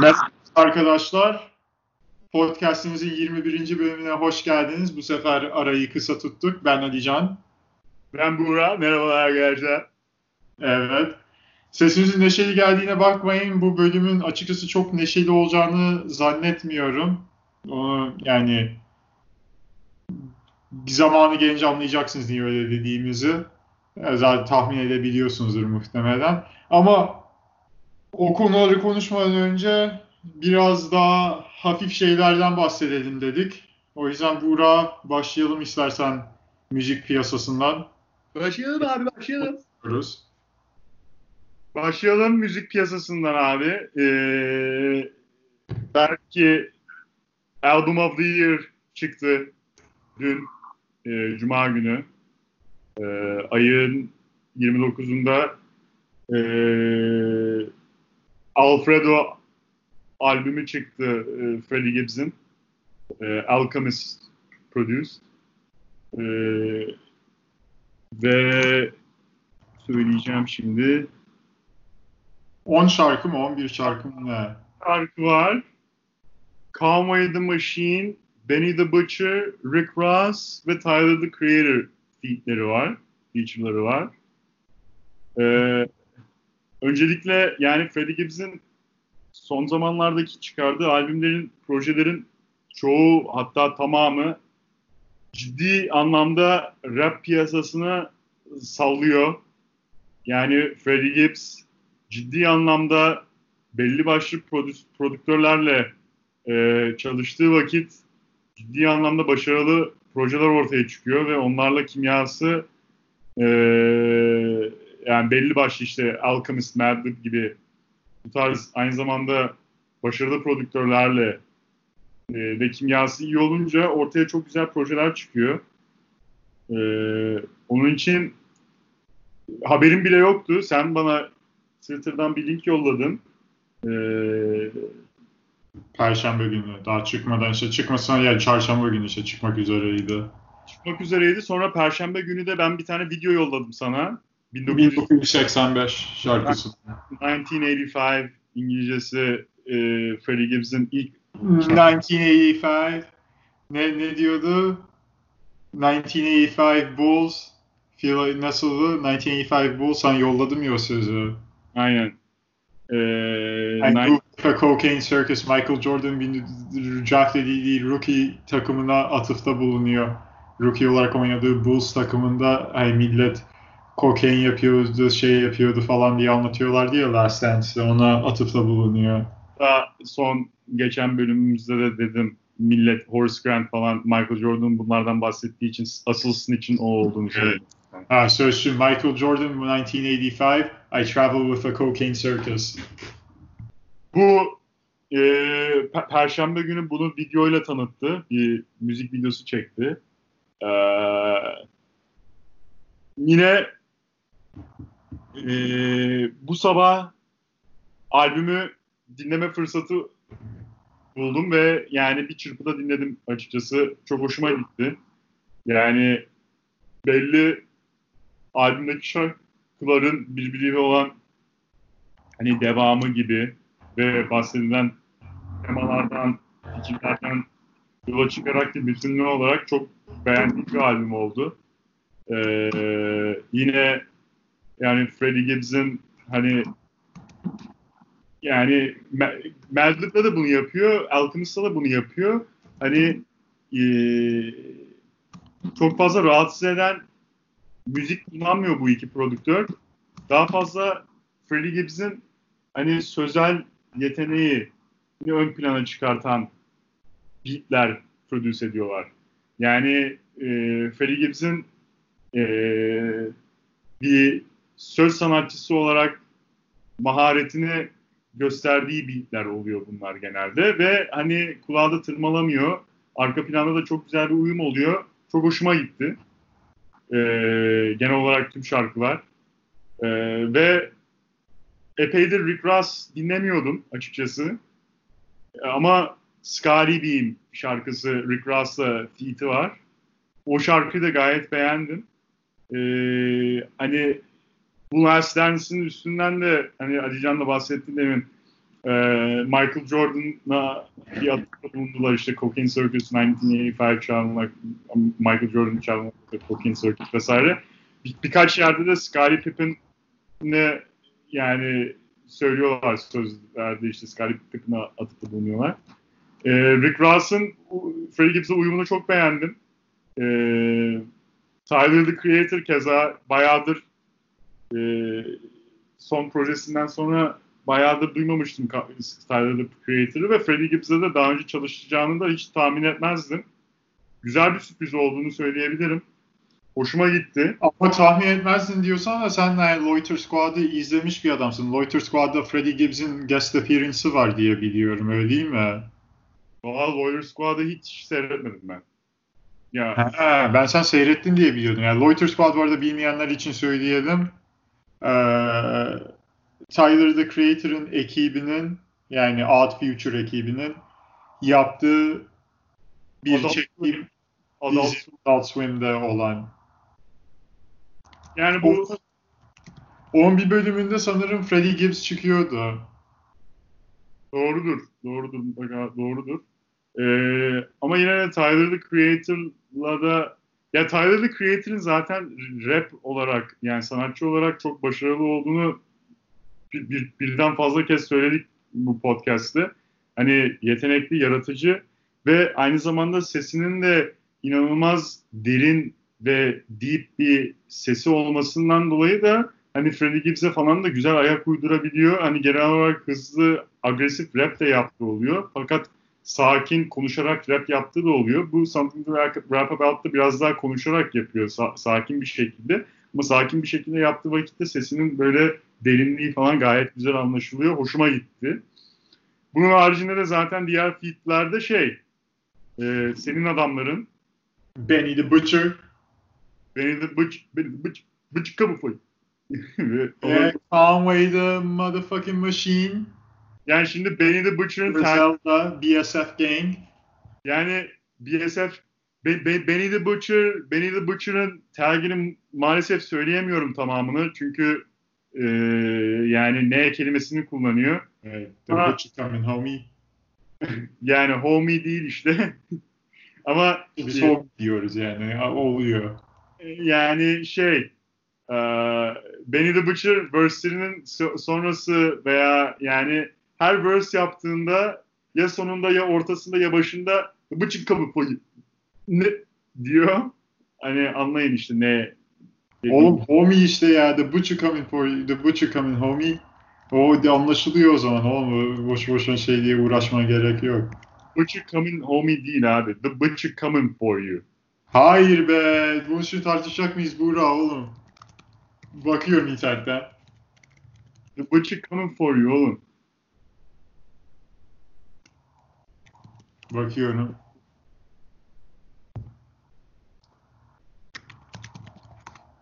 Merhaba arkadaşlar. Podcast'imizin 21. bölümüne hoş geldiniz. Bu sefer arayı kısa tuttuk. Ben Alican. Ben Buğra. Merhabalar arkadaşlar. Evet. Sesimizin neşeli geldiğine bakmayın. Bu bölümün açıkçası çok neşeli olacağını zannetmiyorum. Onu yani bir zamanı gelince anlayacaksınız niye öyle dediğimizi. Zaten tahmin edebiliyorsunuzdur muhtemelen. Ama o konuları konuşmadan önce biraz daha hafif şeylerden bahsedelim dedik. O yüzden Buğra başlayalım istersen müzik piyasasından. Başlayalım abi başlayalım. Başlayalım müzik piyasasından abi. Ee, belki Album of the Year çıktı dün e, Cuma günü. E, ayın 29'unda e, Alfredo albümü çıktı e, Freddie Gibbs'in. E, Alchemist produced. E, ve söyleyeceğim şimdi. 10 şarkı mı 11 şarkı mı ne? Şarkı var. Conway the Machine, Benny the Butcher, Rick Ross ve Tyler the Creator featleri var. Feature'ları var. Ee, öncelikle yani Freddie Gibbs'in son zamanlardaki çıkardığı albümlerin, projelerin çoğu hatta tamamı ciddi anlamda rap piyasasını sallıyor. Yani Freddie Gibbs ciddi anlamda belli başlı prodü- prodüktörlerle e, çalıştığı vakit ciddi anlamda başarılı projeler ortaya çıkıyor ve onlarla kimyası e, yani belli başlı işte Alchemist, Madlib gibi bu tarz aynı zamanda başarılı prodüktörlerle e, ve kimyası iyi olunca ortaya çok güzel projeler çıkıyor. E, onun için haberim bile yoktu. Sen bana Twitter'dan bir link yolladın. E, Perşembe günü. Daha çıkmadan işte çıkmasına yani çarşamba günü işte çıkmak üzereydi. Çıkmak üzereydi. Sonra perşembe günü de ben bir tane video yolladım sana. 1985 şarkısı. 1985 İngilizcesi e, Freddie Gibbs'in ilk 1985 ne, ne diyordu? 1985 Bulls feel nasıldı? 1985 Bulls sen yolladım ya o sözü. Aynen. Ee, and nine... Cocaine Circus Michael Jordan draft edildiği rookie takımına atıfta bulunuyor. Rookie olarak oynadığı Bulls takımında ay millet kokain yapıyordu, şey yapıyordu falan diye anlatıyorlar diye Last Dance'de ona atıfta bulunuyor. Daha son geçen bölümümüzde de dedim millet Horace Grant falan Michael Jordan bunlardan bahsettiği için asıl için o olduğunu söyledim. Ah, so it's Michael Jordan 1985 I travel with a cocaine circus. Bu e, per- Perşembe günü bunu videoyla tanıttı. Bir müzik videosu çekti. Ee, yine e, bu sabah albümü dinleme fırsatı buldum ve yani bir çırpıda dinledim açıkçası. Çok hoşuma gitti. Yani belli albümdeki şarkıların birbiriyle olan hani devamı gibi ve bahsedilen temalardan, fikirlerden yola çıkarak da bütünlü olarak çok beğendiğim bir albüm oldu. Ee, yine yani Freddie Gibbs'in hani yani Madlib'de de bunu yapıyor, Alchemist'da da bunu yapıyor. Hani e, çok fazla rahatsız eden müzik kullanmıyor bu iki prodüktör. Daha fazla Freddie Gibbs'in hani sözel yeteneği ön plana çıkartan beatler produce ediyorlar. Yani e, Freddie Gibbs'in e, bir söz sanatçısı olarak maharetini gösterdiği beatler oluyor bunlar genelde ve hani kulağı da tırmalamıyor. Arka planda da çok güzel bir uyum oluyor. Çok hoşuma gitti. Ee, genel olarak tüm şarkılar. Ee, ve epeydir Rick Ross dinlemiyordum açıkçası. Ama Scary Beam şarkısı Rick Ross'la feat'i var. O şarkıyı da gayet beğendim. Ee, hani bu Dance'in üstünden de hani Ali Can da bahsetti demin Ee, Michael Jordan'a bir atıfta bulundular işte Cocaine Circus 1985 çalmak, Michael Jordan çalmak, Cocaine Circus vesaire. Bir, birkaç yerde de Scottie Pippen'e yani söylüyorlar sözlerde işte Scottie Pippen'a atıfta bulunuyorlar. Ee, Rick Ross'ın Freddie Gibbs'e uyumunu çok beğendim. Ee, Tyler the Creator keza bayağıdır e, son projesinden sonra bayağıdır duymamıştım Tyler the Creator'ı ve Freddie Gibbs'e de daha önce çalışacağını da hiç tahmin etmezdim. Güzel bir sürpriz olduğunu söyleyebilirim. Hoşuma gitti. Ama tahmin etmezdin diyorsan da sen yani Loiter Squad'ı izlemiş bir adamsın. Loiter Squad'da Freddie Gibbs'in guest appearance'ı var diye biliyorum öyle değil mi? Valla Loiter Squad'ı hiç seyretmedim ben. Ya. Ha, ben sen seyrettin diye biliyordum. Yani Loiter Squad var da bilmeyenler için söyleyelim. Ee, Tyler the Creator'ın ekibinin yani Odd Future ekibinin yaptığı bir Adult çekim Adult, dizi Adult Swim'de olan. Yani bu Onun bir bölümünde sanırım Freddie Gibbs çıkıyordu. Doğrudur. Doğrudur. mutlaka Doğrudur. Ee, ama yine de Tyler the Creator'la da ya Tyler the Creator'ın zaten rap olarak yani sanatçı olarak çok başarılı olduğunu bir, bir- birden fazla kez söyledik bu podcast'te. Hani yetenekli, yaratıcı ve aynı zamanda sesinin de inanılmaz derin ve deep bir sesi olmasından dolayı da hani Freddie Gibbs'e falan da güzel ayak uydurabiliyor. Hani genel olarak hızlı, agresif rap de yaptığı oluyor. Fakat sakin, konuşarak rap yaptığı da oluyor. Bu Something to Rap, About'ta biraz daha konuşarak yapıyor, sa- sakin bir şekilde. Ama sakin bir şekilde yaptığı vakitte sesinin böyle derinliği falan gayet güzel anlaşılıyor. Hoşuma gitti. Bunun haricinde de zaten diğer featlerde şey, e, senin adamların Benny the Butcher Beni de bıç, beni de bıç, bıç kapı ve Conway the Motherfucking Machine yani şimdi Benny the Butcher'ın Griselda BSF Gang yani BSF Be, Be- Benny the Butcher Benny the Butcher'ın tergini maalesef söyleyemiyorum tamamını çünkü e, yani ne kelimesini kullanıyor. Evet, The Ha. Butcher Coming Homie Yani homie değil işte. Ama e, homie diyoruz yani oluyor. yani şey e, Benny the Butcher verse'lerinin so- sonrası veya yani her verse yaptığında ya sonunda ya ortasında ya başında bıçık kabı koy- ne diyor. Hani anlayın işte ne. Oğlum homie işte ya The Butcher Coming for you, The Butcher Coming Homie o de anlaşılıyor o zaman oğlum boş boşuna şey diye uğraşmana gerek yok. Butcher coming homie değil abi. The butcher coming for you. Hayır be bunu şimdi tartışacak mıyız Buğra oğlum? Bakıyorum internetten. The butcher coming for you oğlum. Bakıyorum.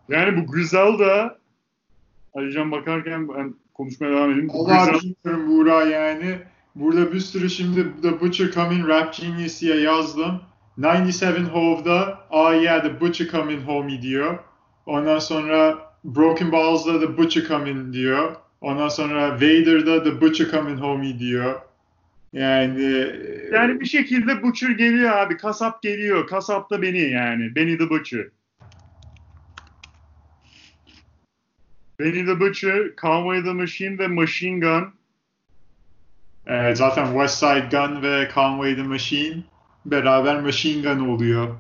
Yani bu Griselda Alican bakarken ben konuşmaya devam edeyim. Allah bilmiyorum Buğra yani. Burada bir sürü şimdi The Butcher Coming Rap Genius diye yazdım. 97 Hove'da ah yeah The Butcher Coming Homie diyor. Ondan sonra Broken Balls'da The Butcher Coming diyor. Ondan sonra Vader'da The Butcher Coming Homie diyor. Yani Yani bir şekilde Butcher geliyor abi. Kasap geliyor. Kasap da beni yani. Beni the Butcher. Benny the Butcher, Conway the Machine ve Machine Gun. e, zaten West Side Gun ve Conway the Machine beraber Machine Gun oluyor.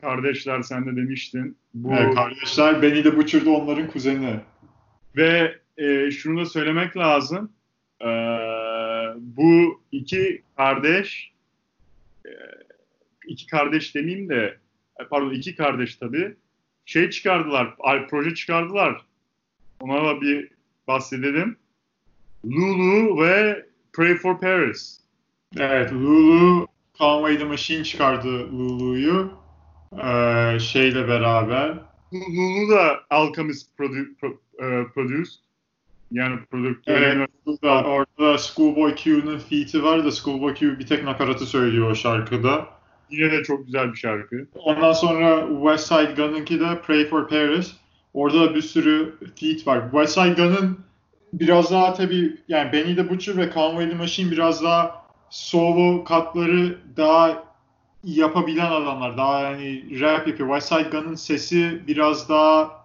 Kardeşler sen de demiştin. Bu E, kardeşler Benny the Butcher da onların kuzeni. Ve e, şunu da söylemek lazım. E, bu iki kardeş e, iki kardeş demeyeyim de e, pardon iki kardeş tabii şey çıkardılar, proje çıkardılar. Ona da bir bahsedelim. Lulu ve Pray for Paris. Evet, Lulu, Conway the Machine çıkardı Lulu'yu. Ee, şeyle beraber. Lulu da Alchemist produ- pro- e, produced. Yani prodüktörü. Evet, Lulu'da, orada da Schoolboy Q'nun feat'i var da Schoolboy Q bir tek nakaratı söylüyor o şarkıda. Yine de çok güzel bir şarkı. Ondan sonra West Side Gun'ınki de Pray for Paris. Orada da bir sürü feat var. West Side Gun'ın biraz daha tabii yani Benny the Butcher ve Conway the Machine biraz daha solo katları daha yapabilen adamlar. Daha yani rap yapıyor. West Side Gun'ın sesi biraz daha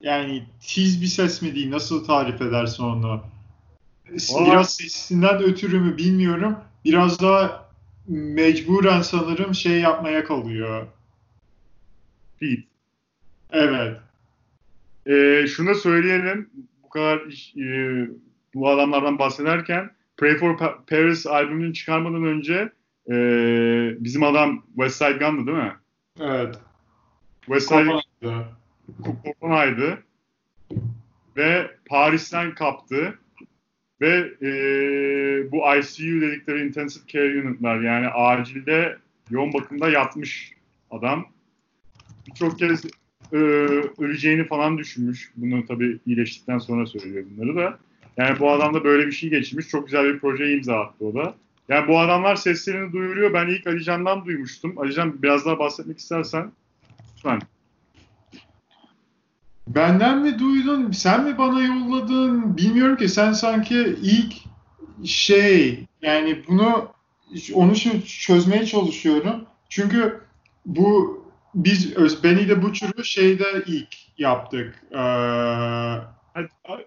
yani tiz bir ses mi diyeyim nasıl tarif edersin onu? Biraz sesinden ötürü mü bilmiyorum. Biraz daha mecburen sanırım şey yapmaya kalıyor. Beat. Evet. Ee, şunu söyleyelim. Bu kadar e, bu adamlardan bahsederken Pray for Paris albümünü çıkarmadan önce e, bizim adam West Side Gun'dı değil mi? Evet. West Side Kopenhag'dı. Ve Paris'ten kaptı. Ve e, bu ICU dedikleri Intensive Care Unit'lar yani acilde yoğun bakımda yatmış adam. Birçok kez e, öleceğini falan düşünmüş. Bunu tabii iyileştikten sonra söylüyor bunları da. Yani bu adam da böyle bir şey geçirmiş. Çok güzel bir projeye imza attı o da. Yani bu adamlar seslerini duyuruyor. Ben ilk Alican'dan duymuştum. Alican biraz daha bahsetmek istersen lütfen. Benden mi duydun? Sen mi bana yolladın? Bilmiyorum ki. Sen sanki ilk şey yani bunu onu çözmeye çalışıyorum. Çünkü bu biz Benny the Butcher'ı şeyde ilk yaptık. Ee,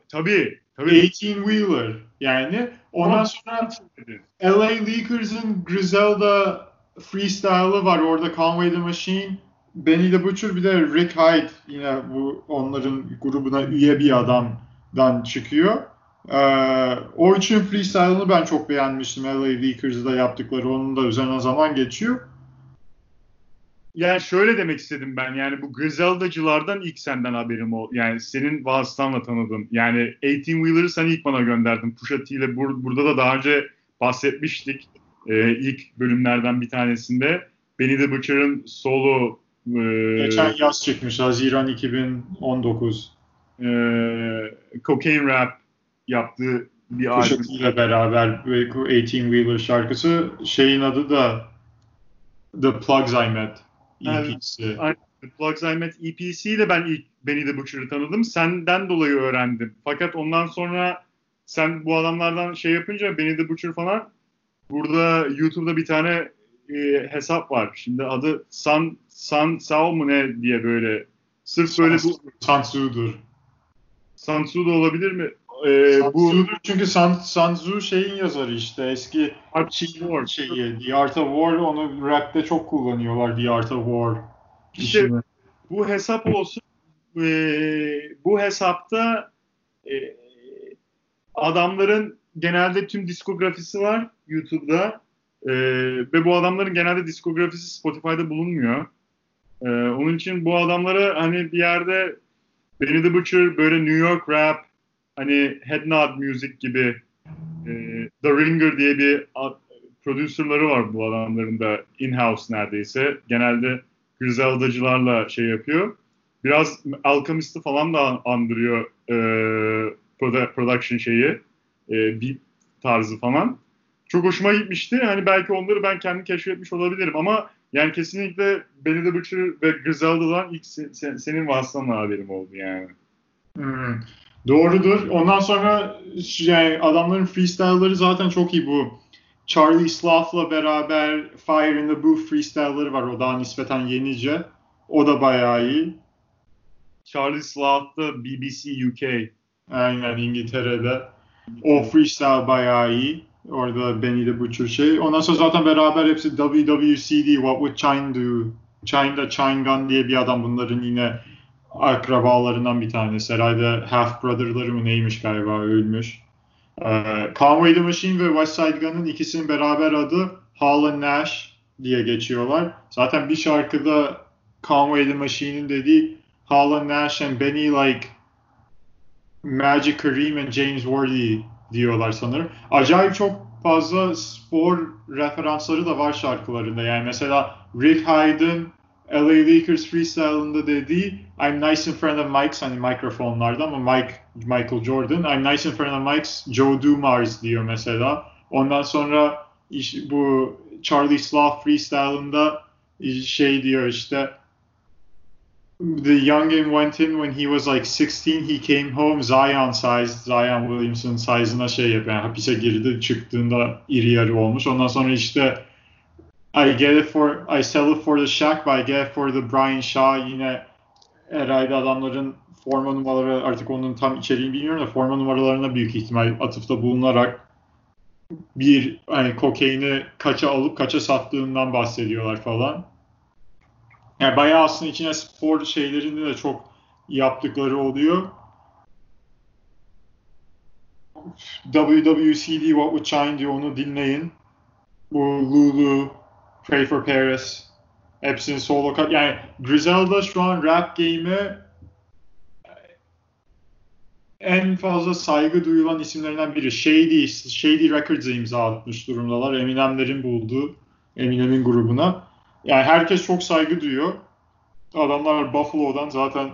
tabii. Tabii. 18 Wheeler yani. Ondan sonra LA Lakers'ın Griselda freestyle'ı var. Orada Conway the Machine, Benny the Butcher bir de Rick Hyde yine bu onların grubuna üye bir adamdan çıkıyor. Ee, o için freestyle'ını ben çok beğenmiştim. LA Lakers'da yaptıkları. Onun da üzerine zaman geçiyor. Yani şöyle demek istedim ben yani bu Griselda'cılardan ilk senden haberim o. Yani senin vasıtanla tanıdım. Yani 18 Wheeler'ı sen ilk bana gönderdin. Pusha ile bur- burada da daha önce bahsetmiştik. Ee, ilk bölümlerden bir tanesinde. Benny the Butcher'ın solo e, Geçen yaz çıkmış Haziran 2019. E, Cocaine Rap yaptığı bir albüm. İle beraber 18 Wheeler şarkısı. Şeyin adı da The Plugs I Met. EP'si. Yani, Plugs I Met EP'si ile ben ilk Benny the Butcher'ı tanıdım. Senden dolayı öğrendim. Fakat ondan sonra sen bu adamlardan şey yapınca Benny the Butcher falan burada YouTube'da bir tane e, hesap var. Şimdi adı San San Sao mu ne diye böyle sırf böyle bu Sansu'dur. Sansu da olabilir mi? Ee, bu çünkü San, Sanzu şeyin yazarı işte eski Art War şeyi The Art of War onu rap'te çok kullanıyorlar The Art of War. İşte işini. bu hesap olsun e, bu hesapta e, adamların genelde tüm diskografisi var YouTube'da e, ve bu adamların genelde diskografisi Spotify'da bulunmuyor. E, onun için bu adamları hani bir yerde Benny the Butcher böyle New York rap hani Head Nod Music gibi e, The Ringer diye bir producerları var bu adamların da in-house neredeyse. Genelde Griselda'cılarla şey yapıyor. Biraz Alchemist'i falan da andırıyor e, production şeyi, e, beat tarzı falan. Çok hoşuma gitmişti. Hani belki onları ben kendim keşfetmiş olabilirim ama yani kesinlikle Benny the Butcher ve Griselda'dan ilk sen, senin vasıtanla haberim oldu yani. Hmm. Doğrudur. Ondan sonra yani adamların freestyle'ları zaten çok iyi bu. Charlie Sloth'la beraber Fire in the Booth freestyle'ları var. O daha nispeten yenice. O da bayağı iyi. Charlie Sloth'da BBC UK. Aynen İngiltere'de. O freestyle bayağı iyi. Orada Benny the Butcher şey. Ondan sonra zaten beraber hepsi WWCD What Would Chine Do? Chine'da Chine Gun diye bir adam bunların yine akrabalarından bir tanesi. Herhalde half brother'ları mı neymiş galiba ölmüş. Ee, Conway the Machine ve West Side Gun'ın ikisinin beraber adı Hall Nash diye geçiyorlar. Zaten bir şarkıda Conway the Machine'in dediği Hall Nash and Benny like Magic Kareem and James Worthy diyorlar sanırım. Acayip çok fazla spor referansları da var şarkılarında. Yani mesela Rick Hyde'ın LA Lakers freestyle'ında dediği I'm nice in front of Mike's hani mikrofonlarda ama Mike Michael Jordan I'm nice in front of Mike's Joe Dumars diyor mesela. Ondan sonra iş, bu Charlie Sloth freestyle'ında şey diyor işte the young game went in when he was like 16. He came home Zion sized, Zion Williamson size'ına şey yapıyor. Yani hapise girdi, çıktığında iri yarı olmuş. Ondan sonra işte I get it for, I sell it for the Shaq, but I get it for the Brian Shaw. Yine herhalde adamların forma numaraları artık onun tam içeriğini bilmiyorum da forma numaralarına büyük ihtimal atıfta bulunarak bir hani kokaini kaça alıp kaça sattığından bahsediyorlar falan. Yani bayağı aslında içine spor şeylerinde de çok yaptıkları oluyor. WWCD What Would Shine diyor onu dinleyin. Bu Lulu, Pray for Paris hepsinin solo cut. Yani Griselda şu an rap game'e en fazla saygı duyulan isimlerinden biri. Shady, Shady Records'a imza atmış durumdalar. Eminem'lerin bulduğu Eminem'in grubuna. Yani herkes çok saygı duyuyor. Adamlar Buffalo'dan zaten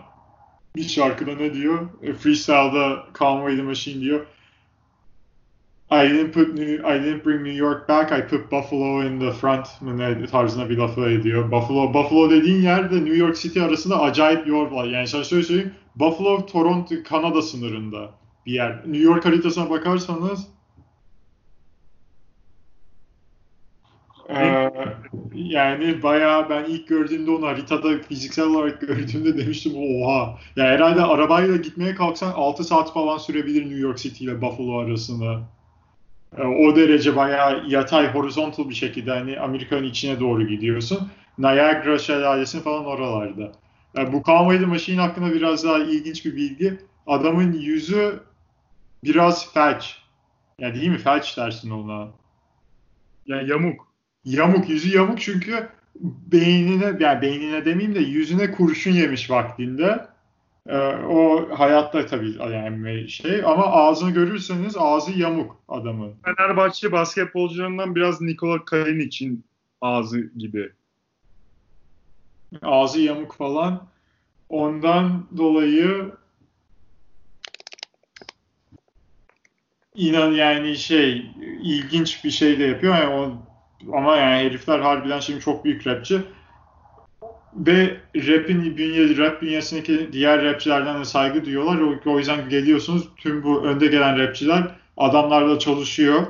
bir şarkıda ne diyor? E, freestyle'da Conway the Machine diyor. I didn't put New, I didn't bring New York back. I put Buffalo in the front tarzına bir lafı ediyor. Buffalo, Buffalo dediğin yerde New York City arasında acayip yol var. Yani şöyle söyleyeyim. Buffalo, Toronto, Kanada sınırında bir yer. New York haritasına bakarsanız ee, yani bayağı ben ilk gördüğümde onu haritada fiziksel olarak gördüğümde demiştim oha. Ya herhalde arabayla gitmeye kalksan 6 saat falan sürebilir New York City ile Buffalo arasında. Ee, o derece bayağı yatay, horizontal bir şekilde hani Amerika'nın içine doğru gidiyorsun. Niagara şelalesi falan oralarda. Yani bu Conway the Machine hakkında biraz daha ilginç bir bilgi. Adamın yüzü biraz felç. Yani değil mi? Felç dersin ona. Yani yamuk. Yamuk, yüzü yamuk çünkü beynine, yani beynine demeyeyim de yüzüne kurşun yemiş vaktinde. Ee, o hayatta tabii yani şey ama ağzını görürseniz ağzı yamuk adamın. Fenerbahçe basketbolcularından biraz Nikola Kalinic'in ağzı gibi. Ağzı yamuk falan. Ondan dolayı inan yani şey ilginç bir şey de yapıyor. Yani o, ama yani herifler harbiden şimdi çok büyük rapçi. Ve rap'in bünye, rap bünyesindeki diğer rapçilerden de saygı duyuyorlar. O, o yüzden geliyorsunuz tüm bu önde gelen rapçiler adamlarla çalışıyor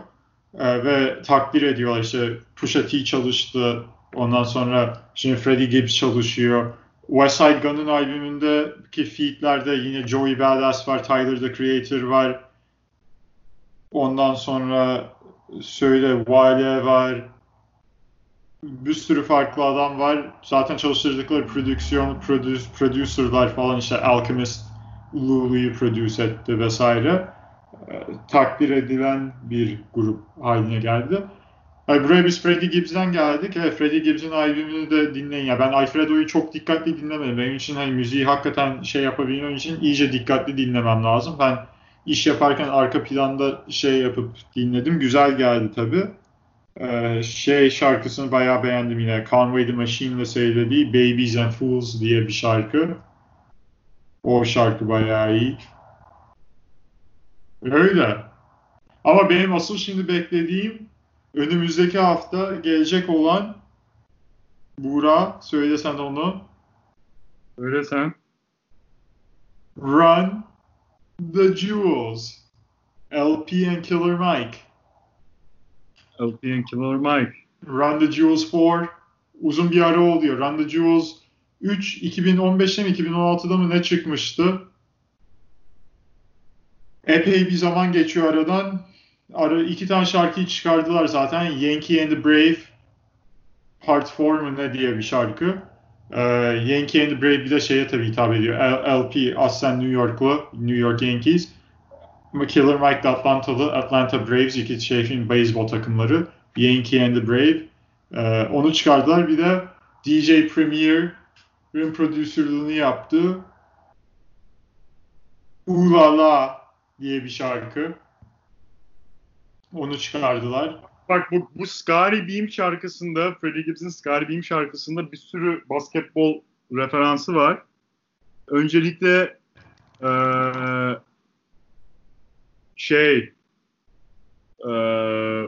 e, ve takdir ediyorlar. İşte Pusha T çalıştı. Ondan sonra şimdi Freddie Gibbs çalışıyor. West Side Gun'ın albümündeki featlerde yine Joey Badass var, Tyler the Creator var. Ondan sonra söyle Wale var. Bir sürü farklı adam var. Zaten çalıştırdıkları prodüksiyon, produce, producerlar falan işte Alchemist Lulu'yu produce etti vesaire. E, takdir edilen bir grup haline geldi. Yani buraya biz Freddie Gibbs'den geldik. Evet, Freddie Gibbs'in albümünü de dinleyin. Ya ben Alfredo'yu çok dikkatli dinlemedim. Benim için hani müziği hakikaten şey yapabilmem için iyice dikkatli dinlemem lazım. Ben iş yaparken arka planda şey yapıp dinledim. Güzel geldi tabii. Ee, şey şarkısını bayağı beğendim yine. Conway the Machine'le söylediği Babies and Fools diye bir şarkı. O şarkı bayağı iyi. Öyle. Ama benim asıl şimdi beklediğim önümüzdeki hafta gelecek olan Buğra söylesen onu. Öyle sen. Run the Jewels. LP and Killer Mike. LP and Killer Mike. Run the Jewels 4 uzun bir ara oluyor. Run the Jewels 3 2015'te mi 2016'da mı ne çıkmıştı? Epey bir zaman geçiyor aradan. Ara, iki tane şarkıyı çıkardılar zaten. Yankee and the Brave Part 4 mu ne diye bir şarkı. Ee, Yankee and the Brave bir de şeye tabii hitap ediyor. LP aslen New Yorklu. New York Yankees. Killer Mike de Atlantalı. Atlanta Braves iki şehrin beyzbol takımları. Yankee and the Brave. Ee, onu çıkardılar. Bir de DJ Premier'ın prodüsörlüğünü yaptığı Ulala diye bir şarkı. Onu çıkardılar. Bak bu, bu Scary Beam şarkısında, Freddie Gibbs'in Scary Beam şarkısında bir sürü basketbol referansı var. Öncelikle ee, şey ee,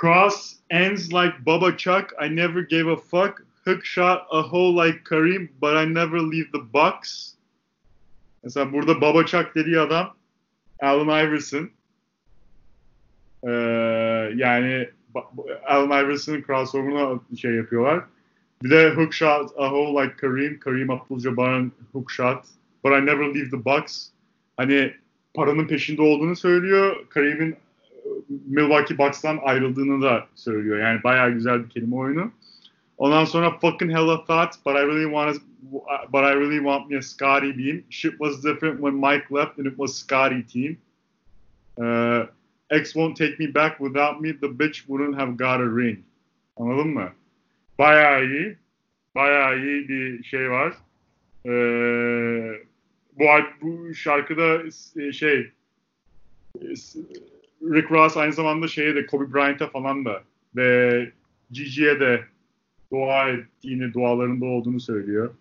Cross ends like Baba Chuck, I never gave a fuck. hook shot a hole like Kareem but I never leave the box. Mesela burada Baba Chuck dediği adam Allen Iverson. Ee, yani Allen Iverson'ın crossover'ına şey yapıyorlar. Bir de hook shot a hole like Kareem. Kareem Abdul-Jabbar'ın hook shot. But I never leave the box. Hani paranın peşinde olduğunu söylüyor. Kareem'in e, Milwaukee Bucks'tan ayrıldığını da söylüyor. Yani bayağı güzel bir kelime oyunu. Ondan sonra fucking hella thought, but I really want but I really want me a Scotty beam. Shit was different when Mike left and it was Scotty team. Uh, X won't take me back without me. The bitch wouldn't have got a ring. Anladın mı? Bayağı iyi. Bayağı iyi bir şey var. Ee, bu, bu şarkıda e, şey Rick Ross aynı zamanda şeye de Kobe Bryant'a falan da ve Gigi'ye de dua ettiğini, dualarında olduğunu söylüyor.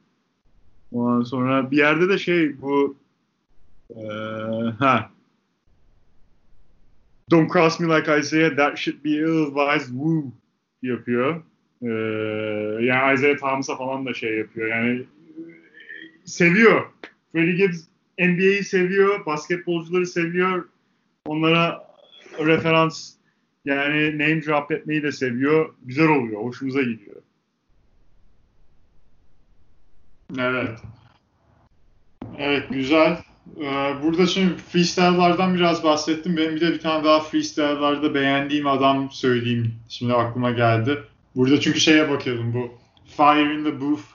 Ondan sonra bir yerde de şey bu e, ha Don't cross me like Isaiah, that should be ill-advised, woo yapıyor. Ee, yani Isaiah Thomas'a falan da şey yapıyor. Yani seviyor. Freddie Gibbs NBA'yi seviyor, basketbolcuları seviyor. Onlara referans yani name drop etmeyi de seviyor. Güzel oluyor, hoşumuza gidiyor. Evet. Evet, güzel. Ee, burada şimdi freestyle'lardan biraz bahsettim. Benim bir de bir tane daha freestyle'larda beğendiğim adam söyleyeyim. Şimdi aklıma geldi. Burada çünkü şeye bakıyordum bu Fire in the Booth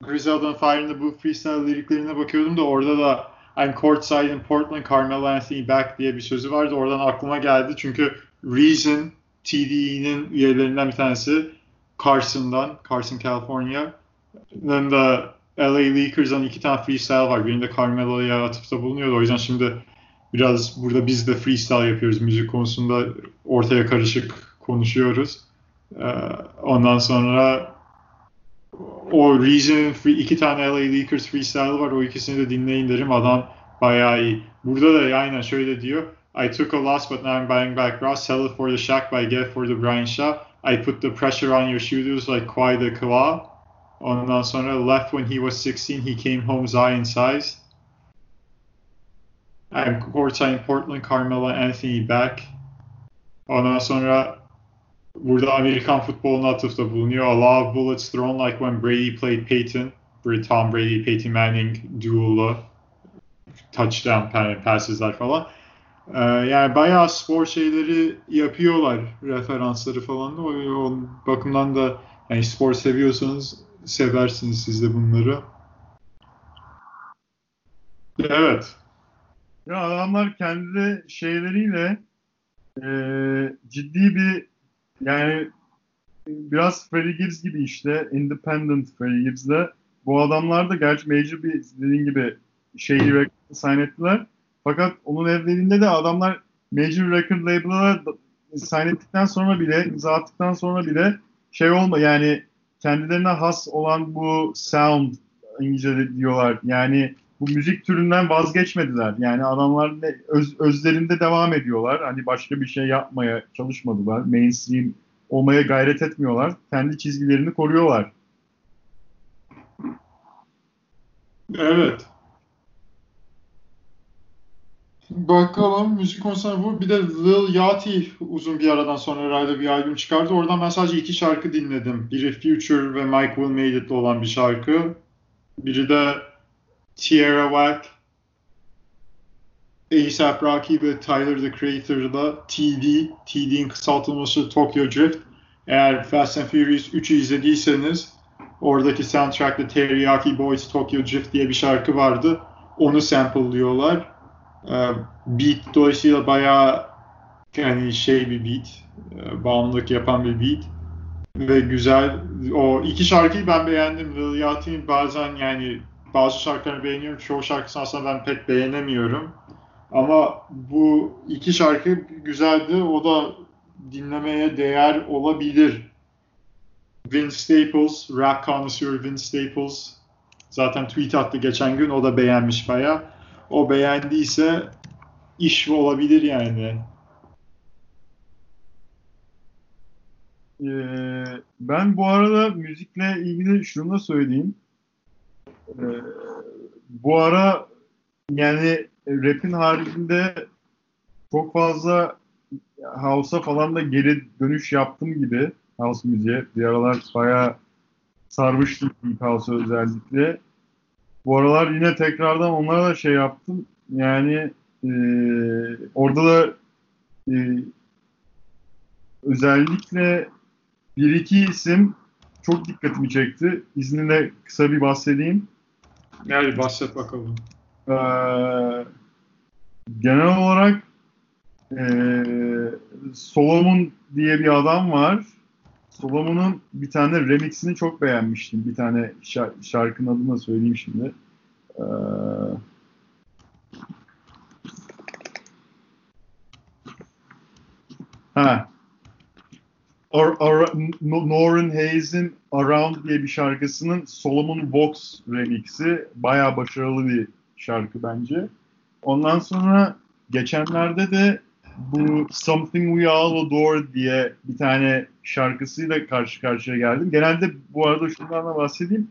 Grisel'dan Fire in the Booth freestyle liriklerine bakıyordum da orada da I'm courtside in Portland, Carmelo Anthony back diye bir sözü vardı. Oradan aklıma geldi. Çünkü Reason TDE'nin üyelerinden bir tanesi Carson'dan, Carson California'nın da LA Lakers'dan iki tane freestyle var. Birinde Carmelo'ya atıfta bulunuyordu. O yüzden şimdi biraz burada biz de freestyle yapıyoruz. Müzik konusunda ortaya karışık konuşuyoruz. Ee, ondan sonra o Reason iki tane LA Lakers freestyle var. O ikisini de dinleyin derim. Adam bayağı iyi. Burada da aynen şöyle diyor. I took a loss but now I'm buying back Ross. Sell it for the Shaq but I get for the Brian Shaw. I put the pressure on your shooters like Kawhi the Kawhi. Ondan sonra left when he was 16. He came home Zion size. I'm courtside in Portland. Carmelo Anthony back. Ondan sonra burada Amerikan futboluna atıfta bulunuyor. A lot of bullets thrown like when Brady played Peyton. Tom Brady, Peyton Manning duel'u touchdown passes'ler falan. Ee, yani bayağı spor şeyleri yapıyorlar referansları falan da. O bakımdan da yani spor seviyorsanız seversiniz siz de bunları. Evet. Ya adamlar kendi şeyleriyle e, ciddi bir yani biraz Freddie Gibbs gibi işte independent Freddie Gibbs'le bu adamlar da gerçi major bir dediğin gibi şeyi sign ettiler. Fakat onun evlerinde de adamlar major record label'a sign ettikten sonra bile imza attıktan sonra bile şey olma yani kendilerine has olan bu sound İngilizce diyorlar. Yani bu müzik türünden vazgeçmediler. Yani adamlar öz, özlerinde devam ediyorlar. Hani başka bir şey yapmaya çalışmadılar. Mainstream olmaya gayret etmiyorlar. Kendi çizgilerini koruyorlar. Evet. Bakalım müzik konusuna bu. Bir de Lil Yachty uzun bir aradan sonra herhalde bir albüm çıkardı. Oradan ben sadece iki şarkı dinledim. Biri Future ve Mike Will Made It'le olan bir şarkı. Biri de Tierra Whack, A$AP Rocky ve Tyler the Creator'da TD, TD'nin kısaltılması Tokyo Drift. Eğer Fast and Furious 3'ü izlediyseniz oradaki soundtrack'ta Teriyaki Boys Tokyo Drift diye bir şarkı vardı. Onu sample'lıyorlar. Beat dolayısıyla bayağı yani şey bir beat, bağımlılık yapan bir beat ve güzel. O iki şarkıyı ben beğendim. Lil Yachty'nin bazen yani bazı şarkılarını beğeniyorum. Çoğu şarkısını aslında ben pek beğenemiyorum. Ama bu iki şarkı güzeldi. O da dinlemeye değer olabilir. Vince Staples, rap connoisseur Vince Staples zaten tweet attı geçen gün. O da beğenmiş bayağı o beğendiyse iş olabilir yani. Ee, ben bu arada müzikle ilgili şunu da söyleyeyim. Ee, bu ara yani rap'in haricinde çok fazla house'a falan da geri dönüş yaptım gibi house müziğe. Bir aralar bayağı sarmıştım House'a özellikle. Bu aralar yine tekrardan onlara da şey yaptım. Yani e, orada da e, özellikle bir iki isim çok dikkatimi çekti. İzninle kısa bir bahsedeyim. Yani bahset bakalım. Ee, genel olarak e, Solomon diye bir adam var. Solomon'un bir tane remixini çok beğenmiştim. Bir tane şarkının adını da söyleyeyim şimdi. Ee, ha. Or, or, Norrin Hayes'in Around diye bir şarkısının Solomon Vox remixi bayağı başarılı bir şarkı bence. Ondan sonra geçenlerde de bu Something We All Adore diye bir tane şarkısıyla karşı karşıya geldim. Genelde bu arada şundan da bahsedeyim.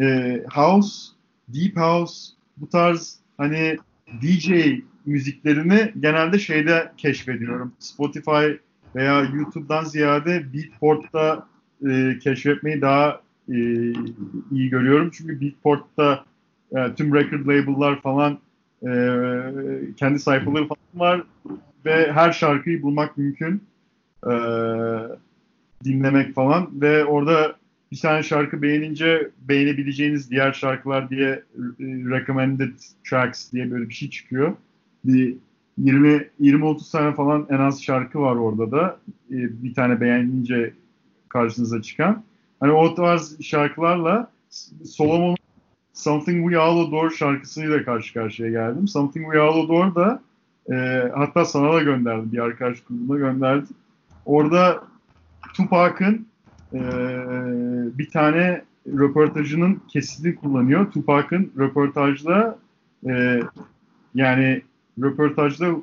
Ee, house, Deep House bu tarz hani DJ müziklerini genelde şeyde keşfediyorum. Spotify veya YouTube'dan ziyade Beatport'ta e, keşfetmeyi daha e, iyi görüyorum. Çünkü Beatport'ta e, tüm record label'lar falan e, kendi sayfaları falan var ve her şarkıyı bulmak mümkün. E, dinlemek falan ve orada bir tane şarkı beğenince beğenebileceğiniz diğer şarkılar diye e, recommended tracks diye böyle bir şey çıkıyor. Bir 20 20 30 tane falan en az şarkı var orada da. E, bir tane beğenince karşınıza çıkan. Hani o tarz şarkılarla Solomon Something We All Adore şarkısıyla karşı karşıya geldim. Something We All Adore da e, hatta sana da gönderdim. Bir arkadaş grubuna gönderdim. Orada Tupac'ın e, bir tane röportajının kesitini kullanıyor. Tupac'ın röportajda e, yani röportajda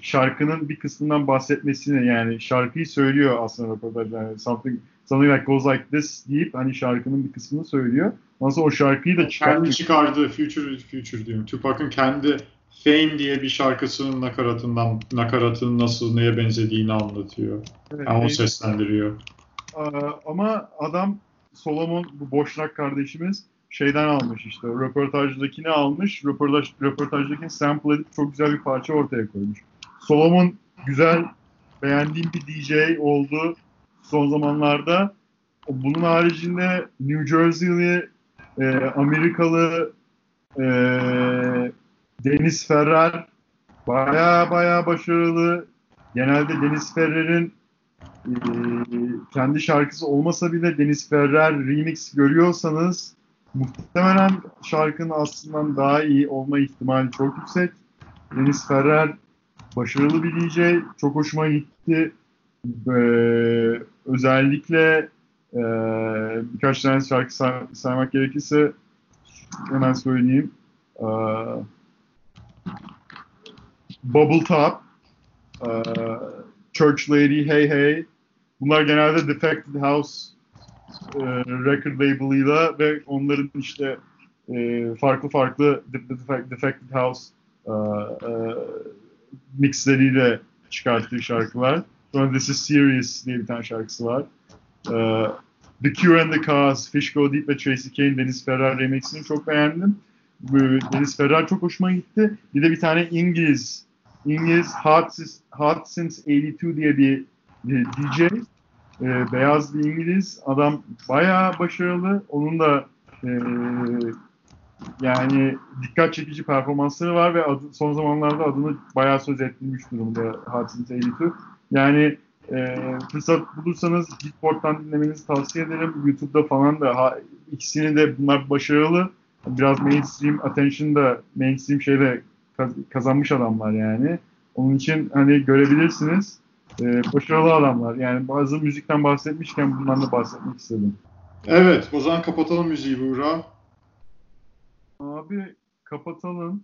şarkının bir kısmından bahsetmesini yani şarkıyı söylüyor aslında röportajda. Yani something, something like goes like this deyip hani şarkının bir kısmını söylüyor. Ondan sonra o şarkıyı da çıkartıyor. Kendi çıkardığı Future Future diyorum. Tupac'ın kendi Fame diye bir şarkısının nakaratından nakaratının nasıl neye benzediğini anlatıyor. Evet, yani o seslendiriyor. Ama adam Solomon bu boşnak kardeşimiz şeyden almış işte. Röportajdakini almış. Röportaj, röportajdakini sample edip çok güzel bir parça ortaya koymuş. Solomon güzel beğendiğim bir DJ oldu son zamanlarda. Bunun haricinde New Jersey'li e, Amerikalı e, Deniz Ferrer baya baya başarılı. Genelde Deniz Ferrer'in e, kendi şarkısı olmasa bile Deniz Ferrer remix görüyorsanız muhtemelen şarkının aslında daha iyi olma ihtimali çok yüksek. Deniz Ferrer başarılı bir DJ. Çok hoşuma gitti. Ee, özellikle e, birkaç tane şarkı say saymak gerekirse hemen söyleyeyim. Ee, Bubble Top, e, Church Lady, Hey Hey. Bunlar genelde Defected House e, record label'ıyla ve onların işte e, farklı farklı Defected House e, e, mixleriyle çıkarttığı şarkılar. Sonra This Is Serious diye bir tane şarkısı var. E, The Cure and the Cause, Fish Go Deep ve Tracy Kane, Deniz Ferrer remixini çok beğendim. Deniz Ferrer çok hoşuma gitti. Bir de bir tane İngiliz, İngiliz Hot, Hot Since 82 diye bir, DJ e, beyaz bir İngiliz. Adam bayağı başarılı. Onun da e, yani dikkat çekici performansları var ve adı, son zamanlarda adını bayağı söz ettirmiş durumda Hudson Taylor. Yani e, fırsat bulursanız Beatport'tan dinlemenizi tavsiye ederim. YouTube'da falan da ha, ikisini de bunlar başarılı. Biraz mainstream attention da mainstream şeyde kazanmış adamlar yani. Onun için hani görebilirsiniz e, başarılı adamlar. Yani bazı müzikten bahsetmişken bundan da bahsetmek istedim. Evet, o zaman kapatalım müziği Buğra. Abi kapatalım.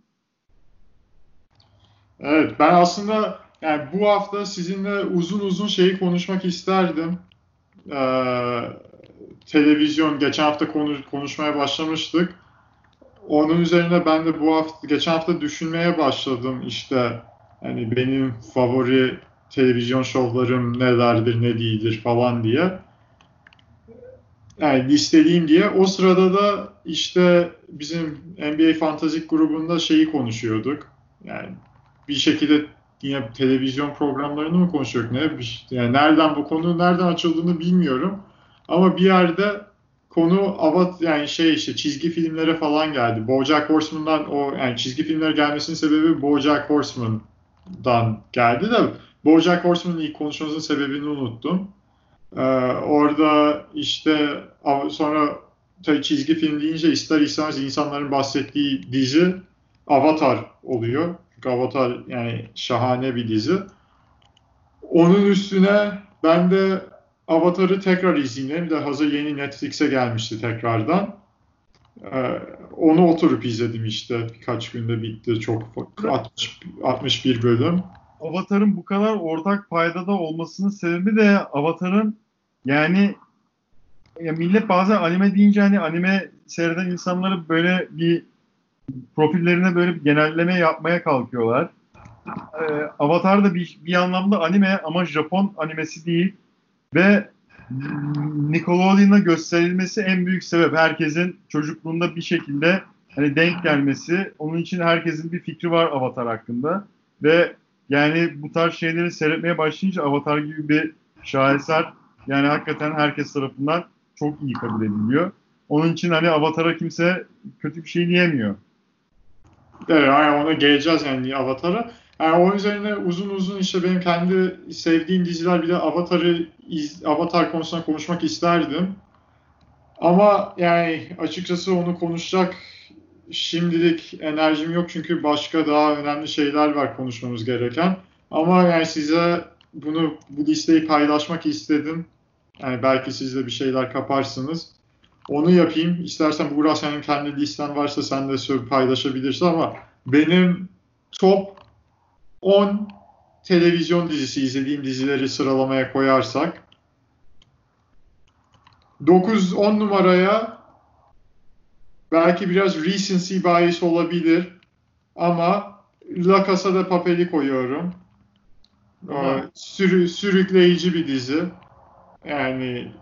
Evet, ben aslında yani bu hafta sizinle uzun uzun şeyi konuşmak isterdim. e, televizyon geçen hafta konu, konuşmaya başlamıştık. Onun üzerine ben de bu hafta geçen hafta düşünmeye başladım işte hani benim favori televizyon şovlarım nelerdir ne değildir falan diye. Yani listeleyeyim diye. O sırada da işte bizim NBA Fantasik grubunda şeyi konuşuyorduk. Yani bir şekilde yine televizyon programlarını mı konuşuyorduk ne? Yani nereden bu konu nereden açıldığını bilmiyorum. Ama bir yerde konu avat yani şey işte çizgi filmlere falan geldi. BoJack Horseman'dan o yani çizgi filmlere gelmesinin sebebi BoJack Horseman'dan geldi de BoJack Horseman'ın ilk konuşmamızın sebebini unuttum. Ee, orada işte sonra tabii çizgi film deyince ister istemez insanların bahsettiği dizi Avatar oluyor. Çünkü Avatar yani şahane bir dizi. Onun üstüne ben de Avatar'ı tekrar izleyeyim de hazır yeni Netflix'e gelmişti tekrardan. Ee, onu oturup izledim işte. Birkaç günde bitti. Çok 60, 61 bölüm. Avatar'ın bu kadar ortak paydada olmasının sebebi de Avatar'ın yani ya millet bazen anime deyince hani anime seyreden insanları böyle bir profillerine böyle bir genelleme yapmaya kalkıyorlar. Ee, Avatar da bir, bir anlamda anime ama Japon animesi değil ve Nickelodeon'a gösterilmesi en büyük sebep. Herkesin çocukluğunda bir şekilde hani denk gelmesi. Onun için herkesin bir fikri var Avatar hakkında. Ve yani bu tarz şeyleri seyretmeye başlayınca Avatar gibi bir şaheser yani hakikaten herkes tarafından çok iyi kabul ediliyor. Onun için hani Avatar'a kimse kötü bir şey diyemiyor. Evet, yani ona geleceğiz yani Avatar'a. Yani o üzerine uzun uzun işte benim kendi sevdiğim diziler bile Avatar'ı Avatar konusunda konuşmak isterdim. Ama yani açıkçası onu konuşacak şimdilik enerjim yok çünkü başka daha önemli şeyler var konuşmamız gereken. Ama yani size bunu bu listeyi paylaşmak istedim. Yani belki siz de bir şeyler kaparsınız. Onu yapayım. İstersen Buğra senin kendi listen varsa sen de paylaşabilirsin ama benim top 10 televizyon dizisi izlediğim dizileri sıralamaya koyarsak 9-10 numaraya belki biraz recency bias olabilir ama La Casa de Papel'i koyuyorum. Ee, sürü, sürükleyici bir dizi. Yani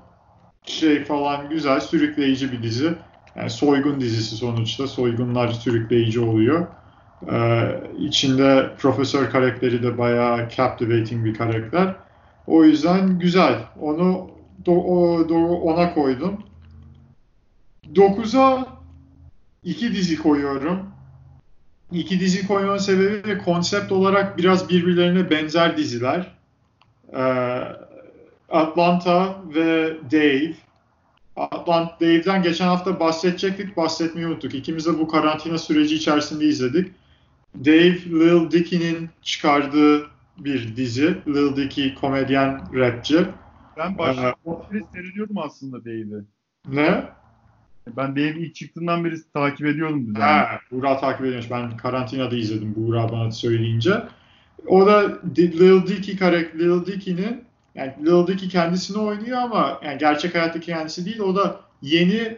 şey falan güzel, sürükleyici bir dizi. Yani soygun dizisi sonuçta. Soygunlar sürükleyici oluyor. Ee, içinde profesör karakteri de bayağı captivating bir karakter. O yüzden güzel. Onu do, o, do, ona koydum. 9'a iki dizi koyuyorum. İki dizi koymanın sebebi konsept olarak biraz birbirlerine benzer diziler. Ee, Atlanta ve Dave. Atlanta Dave'den geçen hafta bahsedecektik, bahsetmeyi unuttuk. İkimiz de bu karantina süreci içerisinde izledik. Dave Lil Dicky'nin çıkardığı bir dizi. Lil Dicky komedyen, rapçi. Ben başta ee, seyrediyordum aslında Dave'i. Ne? Ben Dave ilk çıktığından beri takip ediyordum düzenli. Ha, Buğra takip ediyormuş. Ben karantinada izledim Buğra bana söyleyince. O da Lil Dicky karakter, Lil Dicky'nin yani Lil Dicky kendisini oynuyor ama yani gerçek hayattaki kendisi değil. O da yeni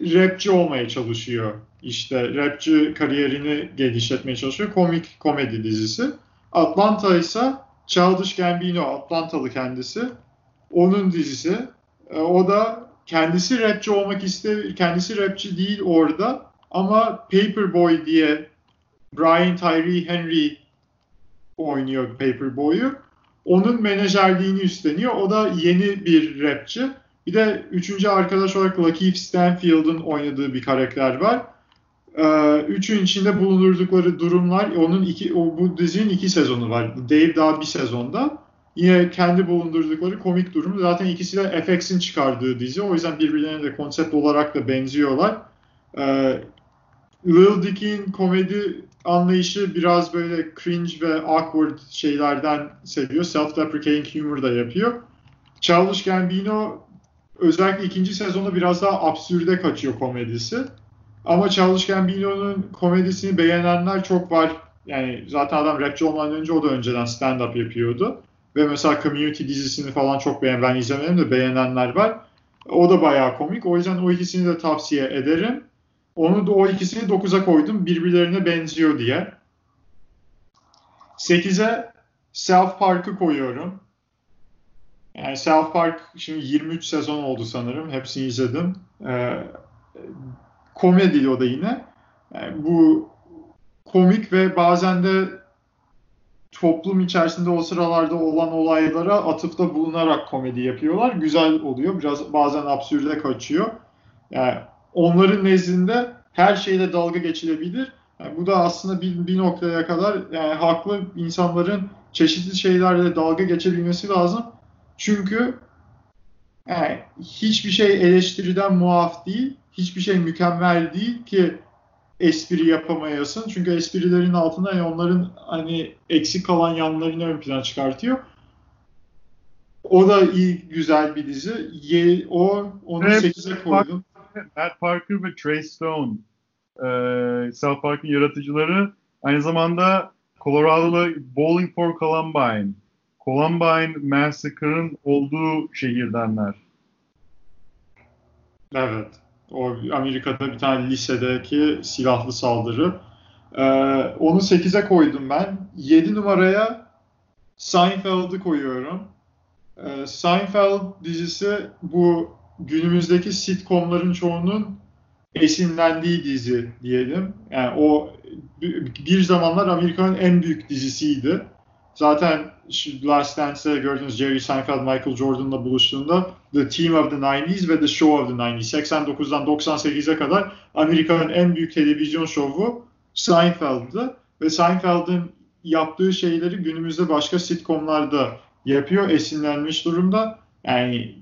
rapçi olmaya çalışıyor. İşte rapçi kariyerini geliştirmeye çalışıyor. Komik komedi dizisi. Atlanta ise Childish Gambino, Atlantalı kendisi. Onun dizisi. E, o da kendisi rapçi olmak ister, kendisi rapçi değil orada ama Paperboy diye Brian Tyree Henry oynuyor Paperboy'u. Onun menajerliğini üstleniyor. O da yeni bir rapçi. Bir de üçüncü arkadaş olarak Lakeith Stanfield'ın oynadığı bir karakter var. Ee, üçün içinde bulundurdukları durumlar, onun iki, o, bu dizinin iki sezonu var. Dave daha bir sezonda. Yine kendi bulundurdukları komik durum. Zaten ikisi de FX'in çıkardığı dizi. O yüzden birbirlerine de konsept olarak da benziyorlar. Ee, Lil Dick'in komedi anlayışı biraz böyle cringe ve awkward şeylerden seviyor. Self-deprecating humor da yapıyor. Childish Gambino özellikle ikinci sezonda biraz daha absürde kaçıyor komedisi. Ama Childish Gambino'nun komedisini beğenenler çok var. Yani zaten adam rapçi olmadan önce o da önceden stand-up yapıyordu. Ve mesela Community dizisini falan çok beğen, ben izlemedim de beğenenler var. O da bayağı komik. O yüzden o ikisini de tavsiye ederim. Onu da o ikisini 9'a koydum. Birbirlerine benziyor diye. 8'e South Park'ı koyuyorum. Yani South Park şimdi 23 sezon oldu sanırım. Hepsini izledim. Ee, komedi o da yine. Yani bu komik ve bazen de toplum içerisinde o sıralarda olan olaylara atıfta bulunarak komedi yapıyorlar. Güzel oluyor. Biraz bazen absürde kaçıyor. Yani onların nezdinde her şeyle dalga geçilebilir. Yani bu da aslında bir, bir noktaya kadar yani haklı insanların çeşitli şeylerle dalga geçebilmesi lazım. Çünkü yani hiçbir şey eleştiriden muaf değil, hiçbir şey mükemmel değil ki espri yapamayasın. Çünkü esprilerin altında yani onların hani eksik kalan yanlarını ön plana çıkartıyor. O da iyi, güzel bir dizi. Ye, o onu Evet, 8'e koydum. Matt Parker ve Trey Stone. Ee, South Park'ın yaratıcıları. Aynı zamanda Colorado'da Bowling for Columbine. Columbine Massacre'ın olduğu şehirdenler. Evet. O Amerika'da bir tane lisedeki silahlı saldırı. Ee, onu 8'e koydum ben. 7 numaraya Seinfeld'ı koyuyorum. Ee, Seinfeld dizisi bu günümüzdeki sitcomların çoğunun esinlendiği dizi diyelim. Yani o bir zamanlar Amerika'nın en büyük dizisiydi. Zaten Last Dance'de gördüğünüz Jerry Seinfeld, Michael Jordan'la buluştuğunda The Team of the 90s ve The Show of the 90s 89'dan 98'e kadar Amerika'nın en büyük televizyon şovu Seinfeld'dı. Ve Seinfeld'in yaptığı şeyleri günümüzde başka sitcomlarda yapıyor, esinlenmiş durumda. Yani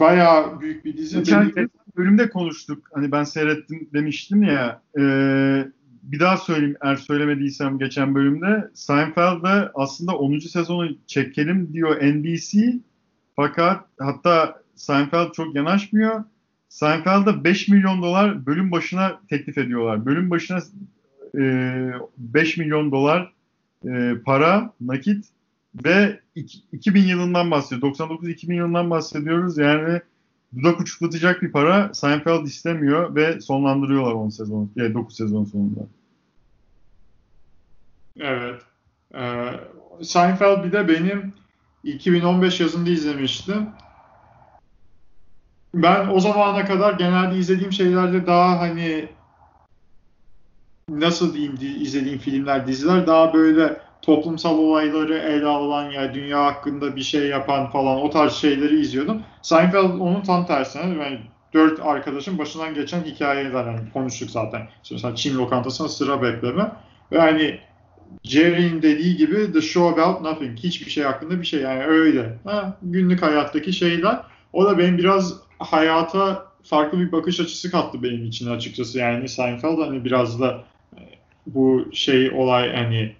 bayağı büyük bir dizi. Geçen Benim- bölümde konuştuk. Hani ben seyrettim demiştim ya. e, bir daha söyleyeyim eğer söylemediysem geçen bölümde. Seinfeld'de aslında 10. sezonu çekelim diyor NBC. Fakat hatta Seinfeld çok yanaşmıyor. Seinfeld'da 5 milyon dolar bölüm başına teklif ediyorlar. Bölüm başına e, 5 milyon dolar e, para, nakit ve iki- 2000 yılından bahsediyor. 99-2000 yılından bahsediyoruz. Yani dudak uçuklatacak bir para Seinfeld istemiyor ve sonlandırıyorlar 10 sezon, yani 9 sezon sonunda. Evet. Ee, Seinfeld bir de benim 2015 yazında izlemiştim. Ben o zamana kadar genelde izlediğim şeylerde daha hani nasıl diyeyim di- izlediğim filmler, diziler daha böyle toplumsal olayları ele alan ya dünya hakkında bir şey yapan falan o tarz şeyleri izliyordum. Seinfeld onun tam tersine yani dört arkadaşın başından geçen hikayeler hani konuştuk zaten. İşte mesela Çin lokantasına sıra bekleme ve hani Jerry'in dediği gibi the show about nothing. Hiçbir şey hakkında bir şey yani öyle. Ha, günlük hayattaki şeyler. O da benim biraz hayata farklı bir bakış açısı kattı benim için açıkçası. Yani Seinfeld hani biraz da e, bu şey olay hani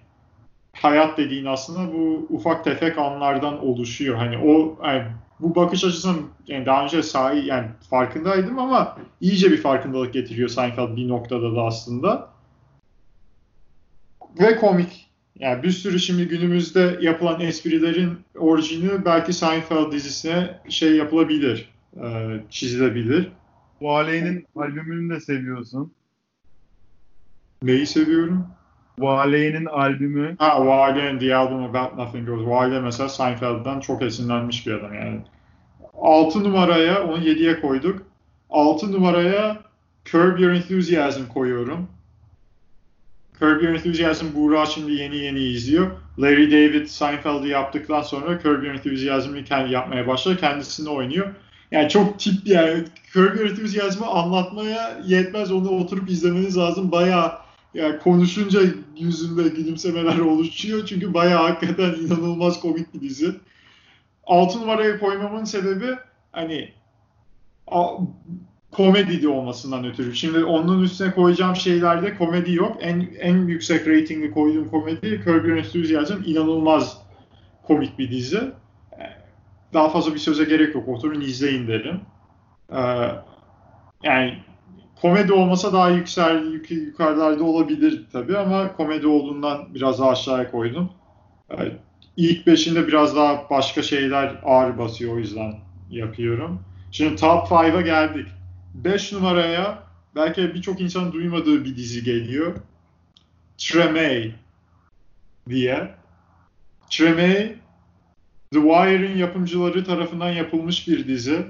hayat dediğin aslında bu ufak tefek anlardan oluşuyor. Hani o yani bu bakış açısının yani daha önce sahi yani farkındaydım ama iyice bir farkındalık getiriyor Seinfeld bir noktada da aslında. Ve komik. Yani bir sürü şimdi günümüzde yapılan esprilerin orijini belki Seinfeld dizisine şey yapılabilir, e, çizilebilir. Vale'nin albümünü de seviyorsun. Neyi seviyorum? Vale'nin albümü Ha, Wale and the Album About Nothing Goes. Wale mesela Seinfeld'den çok esinlenmiş bir adam yani. 6 numaraya, onu 7'ye koyduk. 6 numaraya Curb Your Enthusiasm koyuyorum. Curb Your Enthusiasm Buğra şimdi yeni yeni izliyor. Larry David Seinfeld'i yaptıktan sonra Curb Your Enthusiasm'ı kendi yapmaya başladı. Kendisini oynuyor. Yani çok tip yani Curb Your Enthusiasm'ı anlatmaya yetmez. Onu oturup izlemeniz lazım. Bayağı yani konuşunca yüzünde gülümsemeler oluşuyor. Çünkü bayağı hakikaten inanılmaz komik bir dizi. 6 numaraya koymamın sebebi hani komedi de olmasından ötürü. Şimdi onun üstüne koyacağım şeylerde komedi yok. En en yüksek reytingli koyduğum komedi Curb Your Enthusiasm inanılmaz komik bir dizi. Daha fazla bir söze gerek yok. Oturun izleyin derim. Ee, yani komedi olmasa daha yüksel yuk- yukarılarda olabilir tabii ama komedi olduğundan biraz daha aşağıya koydum. Ee, ilk beşinde biraz daha başka şeyler ağır basıyor o yüzden yapıyorum. Şimdi top 5'a geldik. 5 numaraya belki birçok insan duymadığı bir dizi geliyor. Tremay diye. Tremay The Wire'in yapımcıları tarafından yapılmış bir dizi.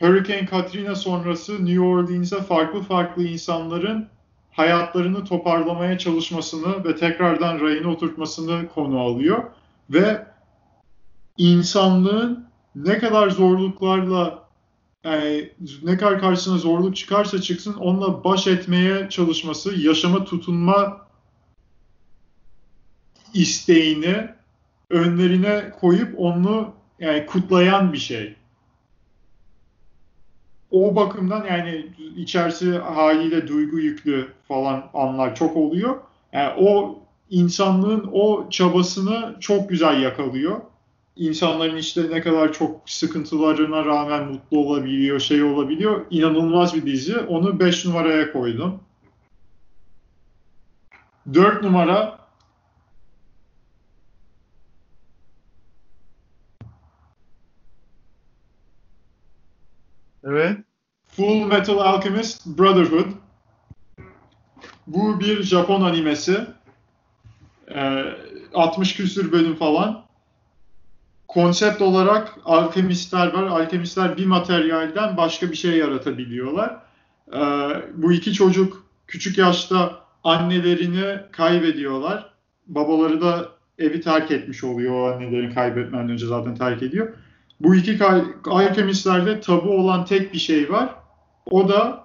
Hurricane Katrina sonrası New Orleans'e farklı farklı insanların hayatlarını toparlamaya çalışmasını ve tekrardan rayına oturtmasını konu alıyor. Ve insanlığın ne kadar zorluklarla yani ne kadar karşısına zorluk çıkarsa çıksın onunla baş etmeye çalışması, yaşama tutunma isteğini önlerine koyup onu yani kutlayan bir şey. O bakımdan yani içerisi haliyle duygu yüklü falan anlar çok oluyor. Yani o insanlığın o çabasını çok güzel yakalıyor. İnsanların işte ne kadar çok sıkıntılarına rağmen mutlu olabiliyor, şey olabiliyor. İnanılmaz bir dizi. Onu 5 numaraya koydum. 4 numara Evet. Full Metal Alchemist Brotherhood. Bu bir Japon animesi. Ee, 60 küsür bölüm falan. Konsept olarak alkemistler var. Alkemistler bir materyalden başka bir şey yaratabiliyorlar. Ee, bu iki çocuk küçük yaşta annelerini kaybediyorlar. Babaları da evi terk etmiş oluyor. O annelerini kaybetmeden önce zaten terk ediyor. Bu iki alkemistlerde tabu olan tek bir şey var. O da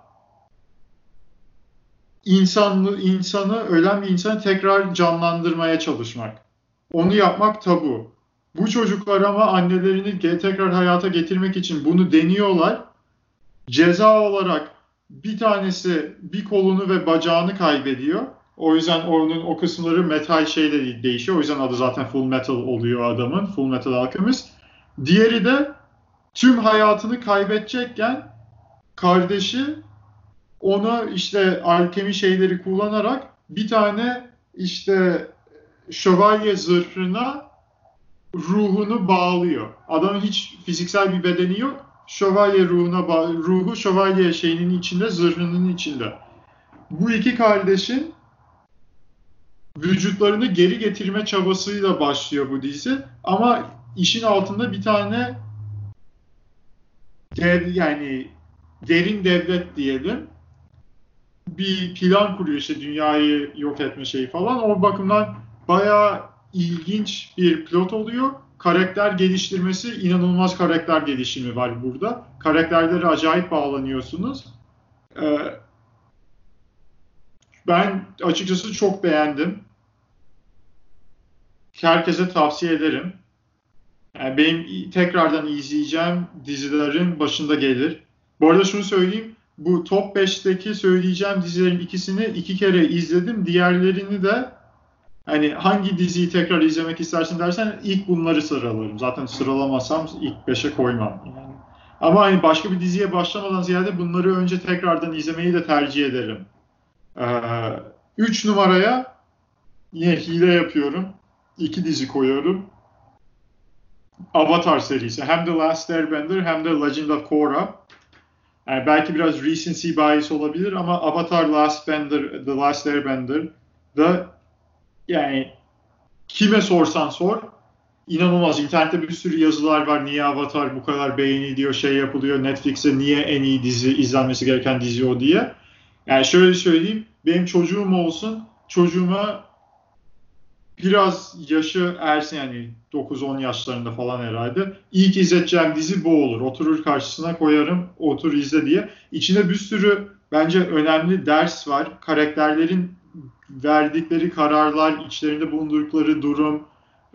insanlı insanı ölen bir insanı tekrar canlandırmaya çalışmak. Onu yapmak tabu. Bu çocuklar ama annelerini tekrar hayata getirmek için bunu deniyorlar. Ceza olarak bir tanesi bir kolunu ve bacağını kaybediyor. O yüzden onun o kısımları metal şeyle değişiyor. O yüzden adı zaten Full Metal oluyor adamın. Full Metal Alchemist. Diğeri de tüm hayatını kaybedecekken kardeşi ona işte alkemi şeyleri kullanarak bir tane işte şövalye zırhına ruhunu bağlıyor. Adamın hiç fiziksel bir bedeni yok. Şövalye ruhuna ruhu şövalye şeyinin içinde, zırhının içinde. Bu iki kardeşin vücutlarını geri getirme çabasıyla başlıyor bu dizi. Ama işin altında bir tane dev, yani derin devlet diyelim bir plan kuruyor işte dünyayı yok etme şeyi falan. O bakımdan bayağı ilginç bir plot oluyor. Karakter geliştirmesi inanılmaz karakter gelişimi var burada. Karakterlere acayip bağlanıyorsunuz. Ee, ben açıkçası çok beğendim. Herkese tavsiye ederim. Yani benim tekrardan izleyeceğim dizilerin başında gelir. Bu arada şunu söyleyeyim. Bu top 5'teki söyleyeceğim dizilerin ikisini iki kere izledim. Diğerlerini de hani hangi diziyi tekrar izlemek istersin dersen ilk bunları sıralarım. Zaten sıralamasam ilk 5'e koymam. Yani. Ama hani başka bir diziye başlamadan ziyade bunları önce tekrardan izlemeyi de tercih ederim. 3 ee, numaraya yine hile yapıyorum. İki dizi koyuyorum. Avatar serisi. Hem The Last Airbender hem de Legend of Korra. Yani belki biraz recency bias olabilir ama Avatar Last Bender, The Last Airbender da yani kime sorsan sor inanılmaz. İnternette bir sürü yazılar var. Niye Avatar bu kadar beğeniliyor, şey yapılıyor. Netflix'e niye en iyi dizi, izlenmesi gereken dizi o diye. Yani şöyle söyleyeyim. Benim çocuğum olsun. Çocuğuma biraz yaşı ersin yani 9-10 yaşlarında falan herhalde. İlk izleteceğim dizi bu olur. Oturur karşısına koyarım, otur izle diye. İçinde bir sürü bence önemli ders var. Karakterlerin verdikleri kararlar, içlerinde bulundukları durum,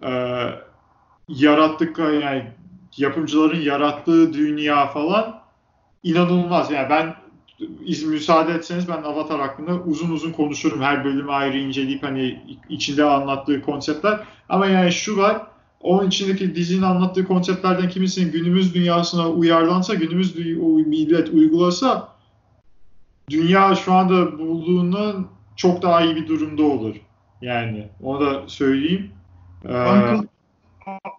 e, yarattık yani yapımcıların yarattığı dünya falan inanılmaz. Yani ben iz müsaade etseniz ben Avatar hakkında uzun uzun konuşurum. Her bölümü ayrı inceleyip hani içinde anlattığı konseptler. Ama yani şu var. Onun içindeki dizinin anlattığı konseptlerden kimisinin günümüz dünyasına uyarlansa, günümüz millet uygulasa dünya şu anda bulduğundan çok daha iyi bir durumda olur. Yani onu da söyleyeyim. Ee, Uncle,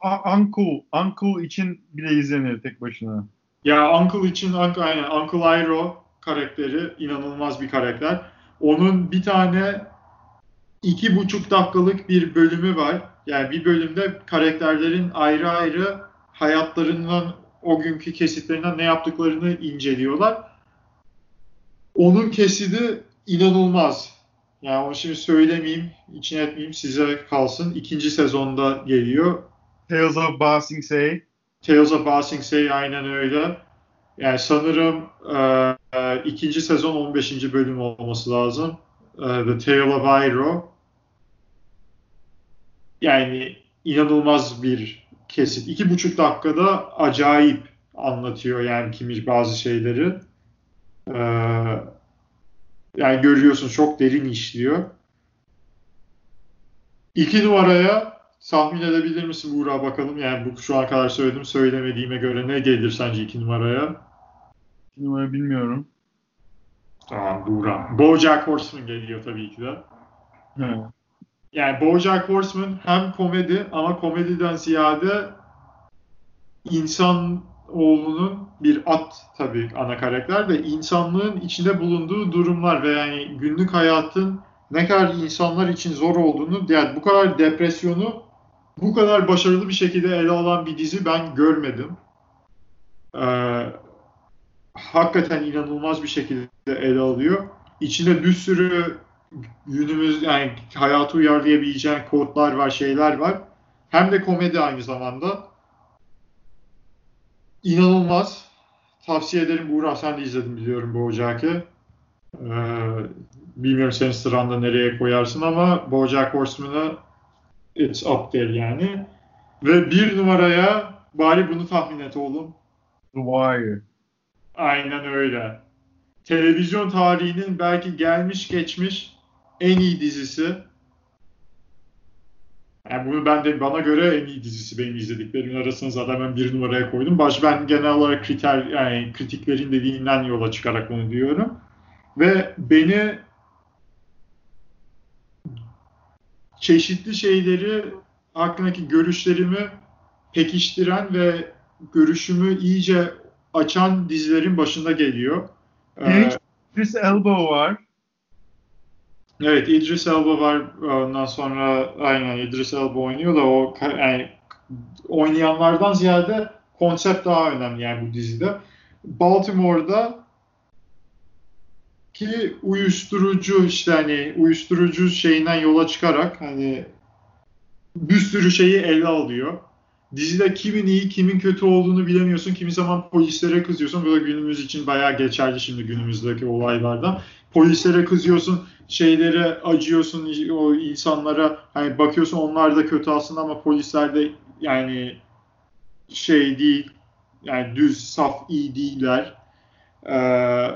A- Uncle, Uncle için bile izlenir tek başına. Ya Uncle için Uncle, aynen, Uncle Iroh karakteri inanılmaz bir karakter. Onun bir tane iki buçuk dakikalık bir bölümü var. Yani bir bölümde karakterlerin ayrı ayrı hayatlarından o günkü kesitlerinden ne yaptıklarını inceliyorlar. Onun kesidi inanılmaz. Yani onu şimdi söylemeyeyim, için etmeyeyim size kalsın. İkinci sezonda geliyor. Tales of Ba Sing Se. Tales of Ba Sing Se aynen öyle. Yani sanırım e, e, ikinci sezon 15. bölüm olması lazım. E, The Tale of Iroh. Yani inanılmaz bir kesit. İki buçuk dakikada acayip anlatıyor yani kimi bazı şeyleri. E, yani görüyorsun çok derin işliyor. İki numaraya tahmin edebilir misin Buğra bakalım? Yani bu şu an kadar söyledim söylemediğime göre ne gelir sence iki numaraya? İki numara bilmiyorum. Tamam Buğra. BoJack Horseman geliyor tabii ki de. He. Yani BoJack Horseman hem komedi ama komediden ziyade insan oğlunun bir at tabii ana karakter ve insanlığın içinde bulunduğu durumlar ve yani günlük hayatın ne kadar insanlar için zor olduğunu yani bu kadar depresyonu bu kadar başarılı bir şekilde ele alan bir dizi ben görmedim. Ee, hakikaten inanılmaz bir şekilde ele alıyor. İçinde bir sürü günümüz yani hayatı uyarlayabileceğin kodlar var, şeyler var. Hem de komedi aynı zamanda. İnanılmaz. Tavsiye ederim Buğra sen de izledin biliyorum bu Bojack'ı. Ee, bilmiyorum senin sıranda nereye koyarsın ama Bojack Horseman'ı it's up there yani. Ve bir numaraya bari bunu tahmin et oğlum. The Wire. Aynen öyle. Televizyon tarihinin belki gelmiş geçmiş en iyi dizisi. Yani bunu ben de bana göre en iyi dizisi benim izlediklerimin arasına zaten ben bir numaraya koydum. Baş ben genel olarak kriter yani kritiklerin dediğinden yola çıkarak bunu diyorum. Ve beni çeşitli şeyleri hakkındaki görüşlerimi pekiştiren ve görüşümü iyice açan dizilerin başında geliyor. Genç Chris Elbow var. Evet İdris Elba var. Ondan sonra aynen İdris Elba oynuyor da o yani oynayanlardan ziyade konsept daha önemli yani bu dizide. Baltimore'da ki uyuşturucu işte hani uyuşturucu şeyinden yola çıkarak hani bir sürü şeyi ele alıyor. Dizide kimin iyi, kimin kötü olduğunu bilemiyorsun. Kimi zaman polislere kızıyorsun. Böyle günümüz için bayağı geçerli şimdi günümüzdeki olaylardan. Polislere kızıyorsun, şeylere acıyorsun o insanlara. Hani bakıyorsun onlar da kötü aslında ama polisler de yani şey değil. Yani düz, saf, iyi değiller. Ee,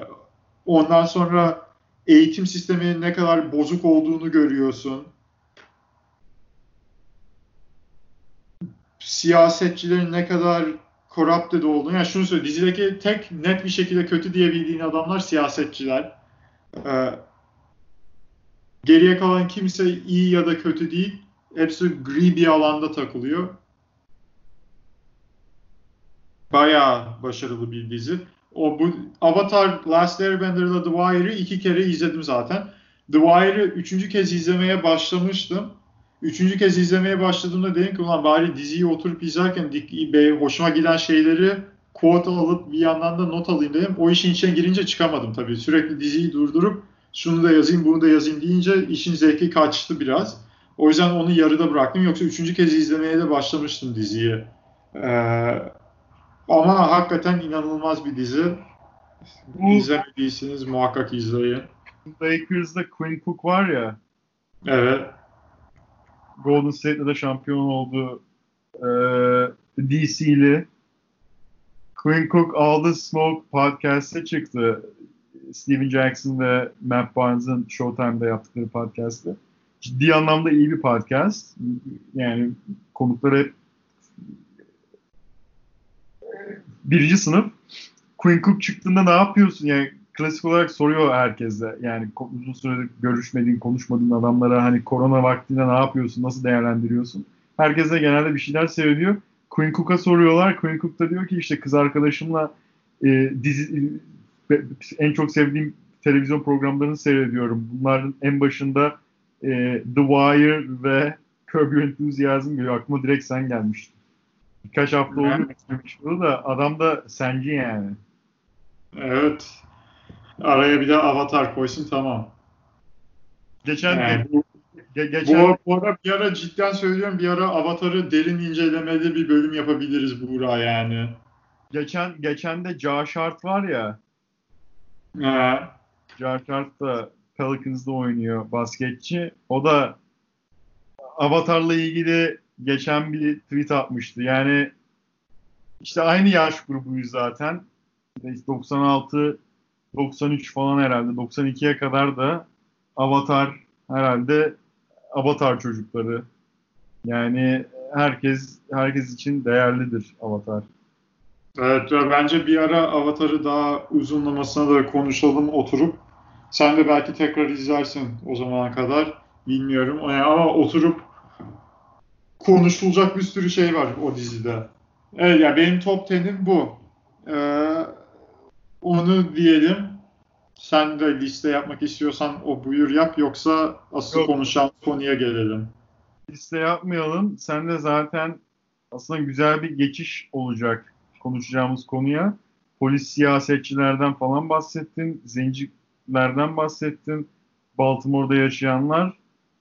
ondan sonra eğitim sisteminin ne kadar bozuk olduğunu görüyorsun. siyasetçilerin ne kadar corrupted olduğunu, yani şunu söyleyeyim, dizideki tek net bir şekilde kötü diyebildiğin adamlar siyasetçiler. Ee, geriye kalan kimse iyi ya da kötü değil. Hepsi gri bir alanda takılıyor. Bayağı başarılı bir dizi. O bu Avatar Last Airbender'la The Wire'ı iki kere izledim zaten. The Wire'ı üçüncü kez izlemeye başlamıştım. Üçüncü kez izlemeye başladığımda dedim ki ulan bari diziyi oturup izlerken hoşuma giden şeyleri quote alıp bir yandan da not alayım dedim. O işin içine girince çıkamadım tabii. Sürekli diziyi durdurup şunu da yazayım bunu da yazayım deyince işin zevki kaçtı biraz. O yüzden onu yarıda bıraktım. Yoksa üçüncü kez izlemeye de başlamıştım diziyi. Ee, ama hakikaten inanılmaz bir dizi. Bu, İzlemediyseniz muhakkak izleyin. Lakers'da Quinn Cook var ya. Evet. Golden State'de de şampiyon oldu. Ee, DC'li. Quinn Cook All the Smoke podcast'e çıktı. Steven Jackson ve Matt Barnes'ın Showtime'da yaptıkları podcast'te. Ciddi anlamda iyi bir podcast. Yani konukları hep birinci sınıf. Quinn Cook çıktığında ne yapıyorsun? Yani klasik olarak soruyor herkese. Yani uzun süredir görüşmediğin, konuşmadığın adamlara hani korona vaktinde ne yapıyorsun, nasıl değerlendiriyorsun? Herkes de genelde bir şeyler seyrediyor. Queen Cook'a soruyorlar. Queen Cook da diyor ki işte kız arkadaşımla e, dizi, en çok sevdiğim televizyon programlarını seyrediyorum. Bunların en başında e, The Wire ve Curb Your Enthusiasm geliyor. Aklıma direkt sen gelmiştin. Birkaç hafta oldu bunu da adam da senci yani. Evet. Araya bir de Avatar koysun tamam. Geçen Yani bu, ge- geçen Bu, bu ara bir ara cidden söylüyorum bir ara Avatar'ı derin incelemeli bir bölüm yapabiliriz Buğra yani. geçen geçen de Josh Hart var ya. Ee, Josh Hart da Pelicans'da oynuyor basketçi. O da Avatar'la ilgili geçen bir tweet atmıştı. Yani işte aynı yaş grubuyuz zaten. İşte 96 93 falan herhalde. 92'ye kadar da Avatar herhalde Avatar çocukları. Yani herkes herkes için değerlidir Avatar. Evet ve bence bir ara Avatar'ı daha uzunlamasına da konuşalım oturup. Sen de belki tekrar izlersin o zamana kadar. Bilmiyorum. Yani ama oturup konuşulacak bir sürü şey var o dizide. Evet ya benim top 10'im bu. Ee, onu diyelim. Sen de liste yapmak istiyorsan o buyur yap yoksa asıl Yok. konuşacağımız konuya gelelim. liste yapmayalım. Sen de zaten aslında güzel bir geçiş olacak konuşacağımız konuya. Polis siyasetçilerden falan bahsettin, zencilerden bahsettin, Baltimore'da yaşayanlar.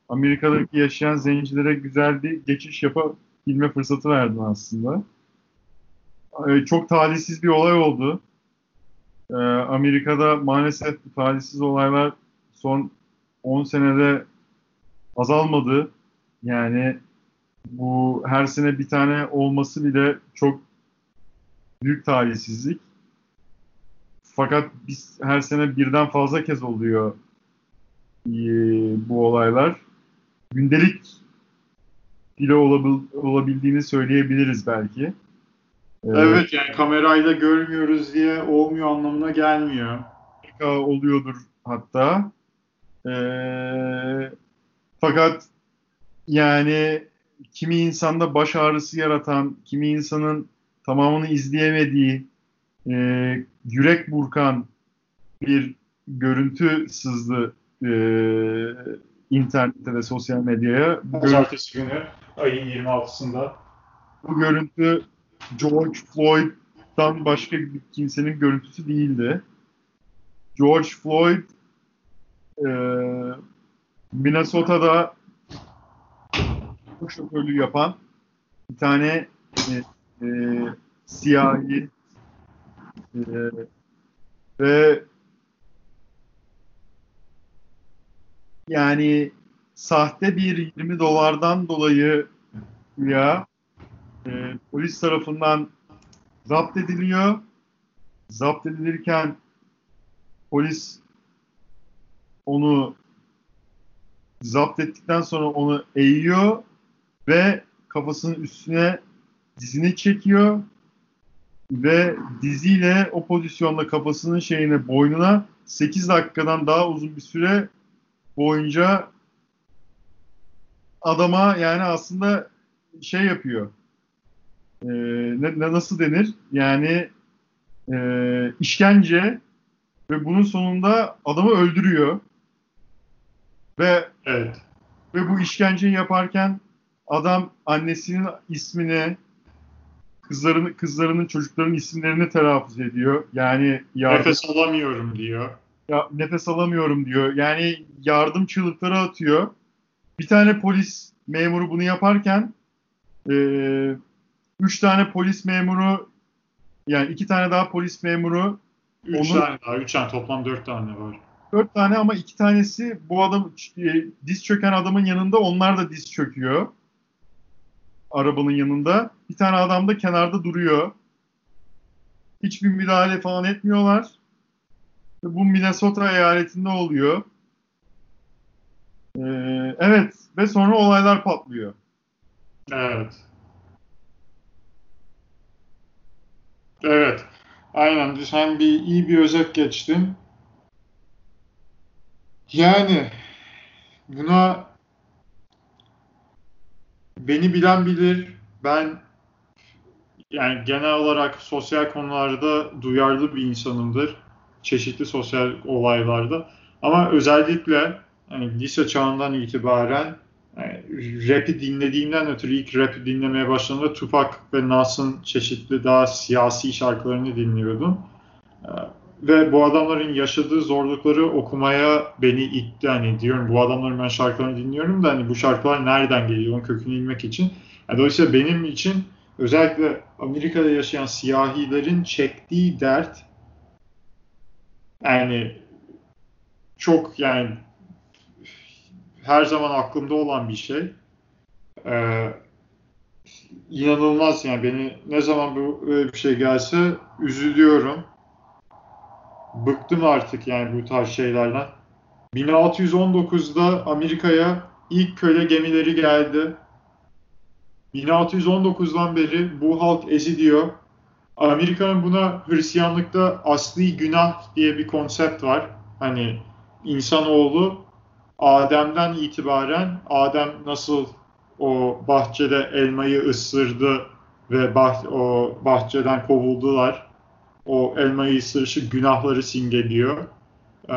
Amerika'daki yaşayan zencilere güzel bir geçiş yapabilme fırsatı verdin aslında. Ee, Çok talihsiz bir olay oldu. Ee, Amerika'da maalesef bu talihsiz olaylar son 10 senede azalmadı. Yani bu her sene bir tane olması bile çok büyük talihsizlik. Fakat biz her sene birden fazla kez oluyor ee, bu olaylar. Gündelik bile olabil- olabildiğini söyleyebiliriz belki. Ee, Evet yani kamerayla görmüyoruz diye olmuyor anlamına gelmiyor. Oluyordur hatta. Ee, fakat yani kimi insanda baş ağrısı yaratan, kimi insanın tamamını izleyemediği, e, yürek burkan bir görüntü sızdı e, internette ve sosyal medyaya. Bu, görüntü, Pazartesi günü ayın 26'sında. bu görüntü George Floyd'dan başka bir kimsenin görüntüsü değildi. George Floyd e, Minnesota'da şoförlüğü yapan bir tane e, e, siyahi e, ve yani sahte bir 20 dolardan dolayı ya e, polis tarafından zapt ediliyor. Zapt edilirken polis onu zapt ettikten sonra onu eğiyor ve kafasının üstüne dizini çekiyor ve diziyle o pozisyonda kafasının şeyine boynuna 8 dakikadan daha uzun bir süre boyunca adama yani aslında şey yapıyor. Ee, ne, ne- nasıl denir? Yani e, işkence ve bunun sonunda adamı öldürüyor. Ve Evet. ve bu işkenceyi yaparken adam annesinin ismini kızlarını kızlarının çocukların isimlerini telaffuz ediyor. Yani yardım, Nefes alamıyorum diyor. ya- nefes alamıyorum diyor. Yani yardım çığlıkları atıyor. Bir tane polis memuru bunu yaparken e, üç tane polis memuru yani iki tane daha polis memuru Üç Onu- tane daha. Üç tane. Toplam dört tane var. dört tane ama iki tanesi bu adam e, diz çöken adamın yanında onlar da diz çöküyor. Arabanın yanında. Bir tane adam da kenarda duruyor. Hiçbir müdahale falan etmiyorlar. Bu Minnesota eyaletinde oluyor. Ee, evet ve sonra olaylar patlıyor. Evet. Evet. Aynen. Sen bir iyi bir özet geçtin. Yani buna beni bilen bilir. Ben yani genel olarak sosyal konularda duyarlı bir insanımdır. Çeşitli sosyal olaylarda. Ama özellikle yani lise çağından itibaren yani rap'i dinlediğimden ötürü ilk rap'i dinlemeye başladığımda Tupac ve Nas'ın çeşitli daha siyasi şarkılarını dinliyordum. Ee, ve bu adamların yaşadığı zorlukları okumaya beni itti. Hani diyorum bu adamların ben şarkılarını dinliyorum da hani bu şarkılar nereden geliyor onun kökünü inmek için. Yani dolayısıyla benim için özellikle Amerika'da yaşayan siyahilerin çektiği dert yani çok yani her zaman aklımda olan bir şey. Ee, inanılmaz yani beni ne zaman böyle bir şey gelse üzülüyorum. Bıktım artık yani bu tarz şeylerden. 1619'da Amerika'ya ilk köle gemileri geldi. 1619'dan beri bu halk eziliyor. Amerika'nın buna Hristiyanlıkta asli günah diye bir konsept var. Hani insanoğlu Adem'den itibaren Adem nasıl o bahçede elmayı ısırdı ve bah, o bahçeden kovuldular. O elmayı ısırışı günahları simgeliyor. Ee,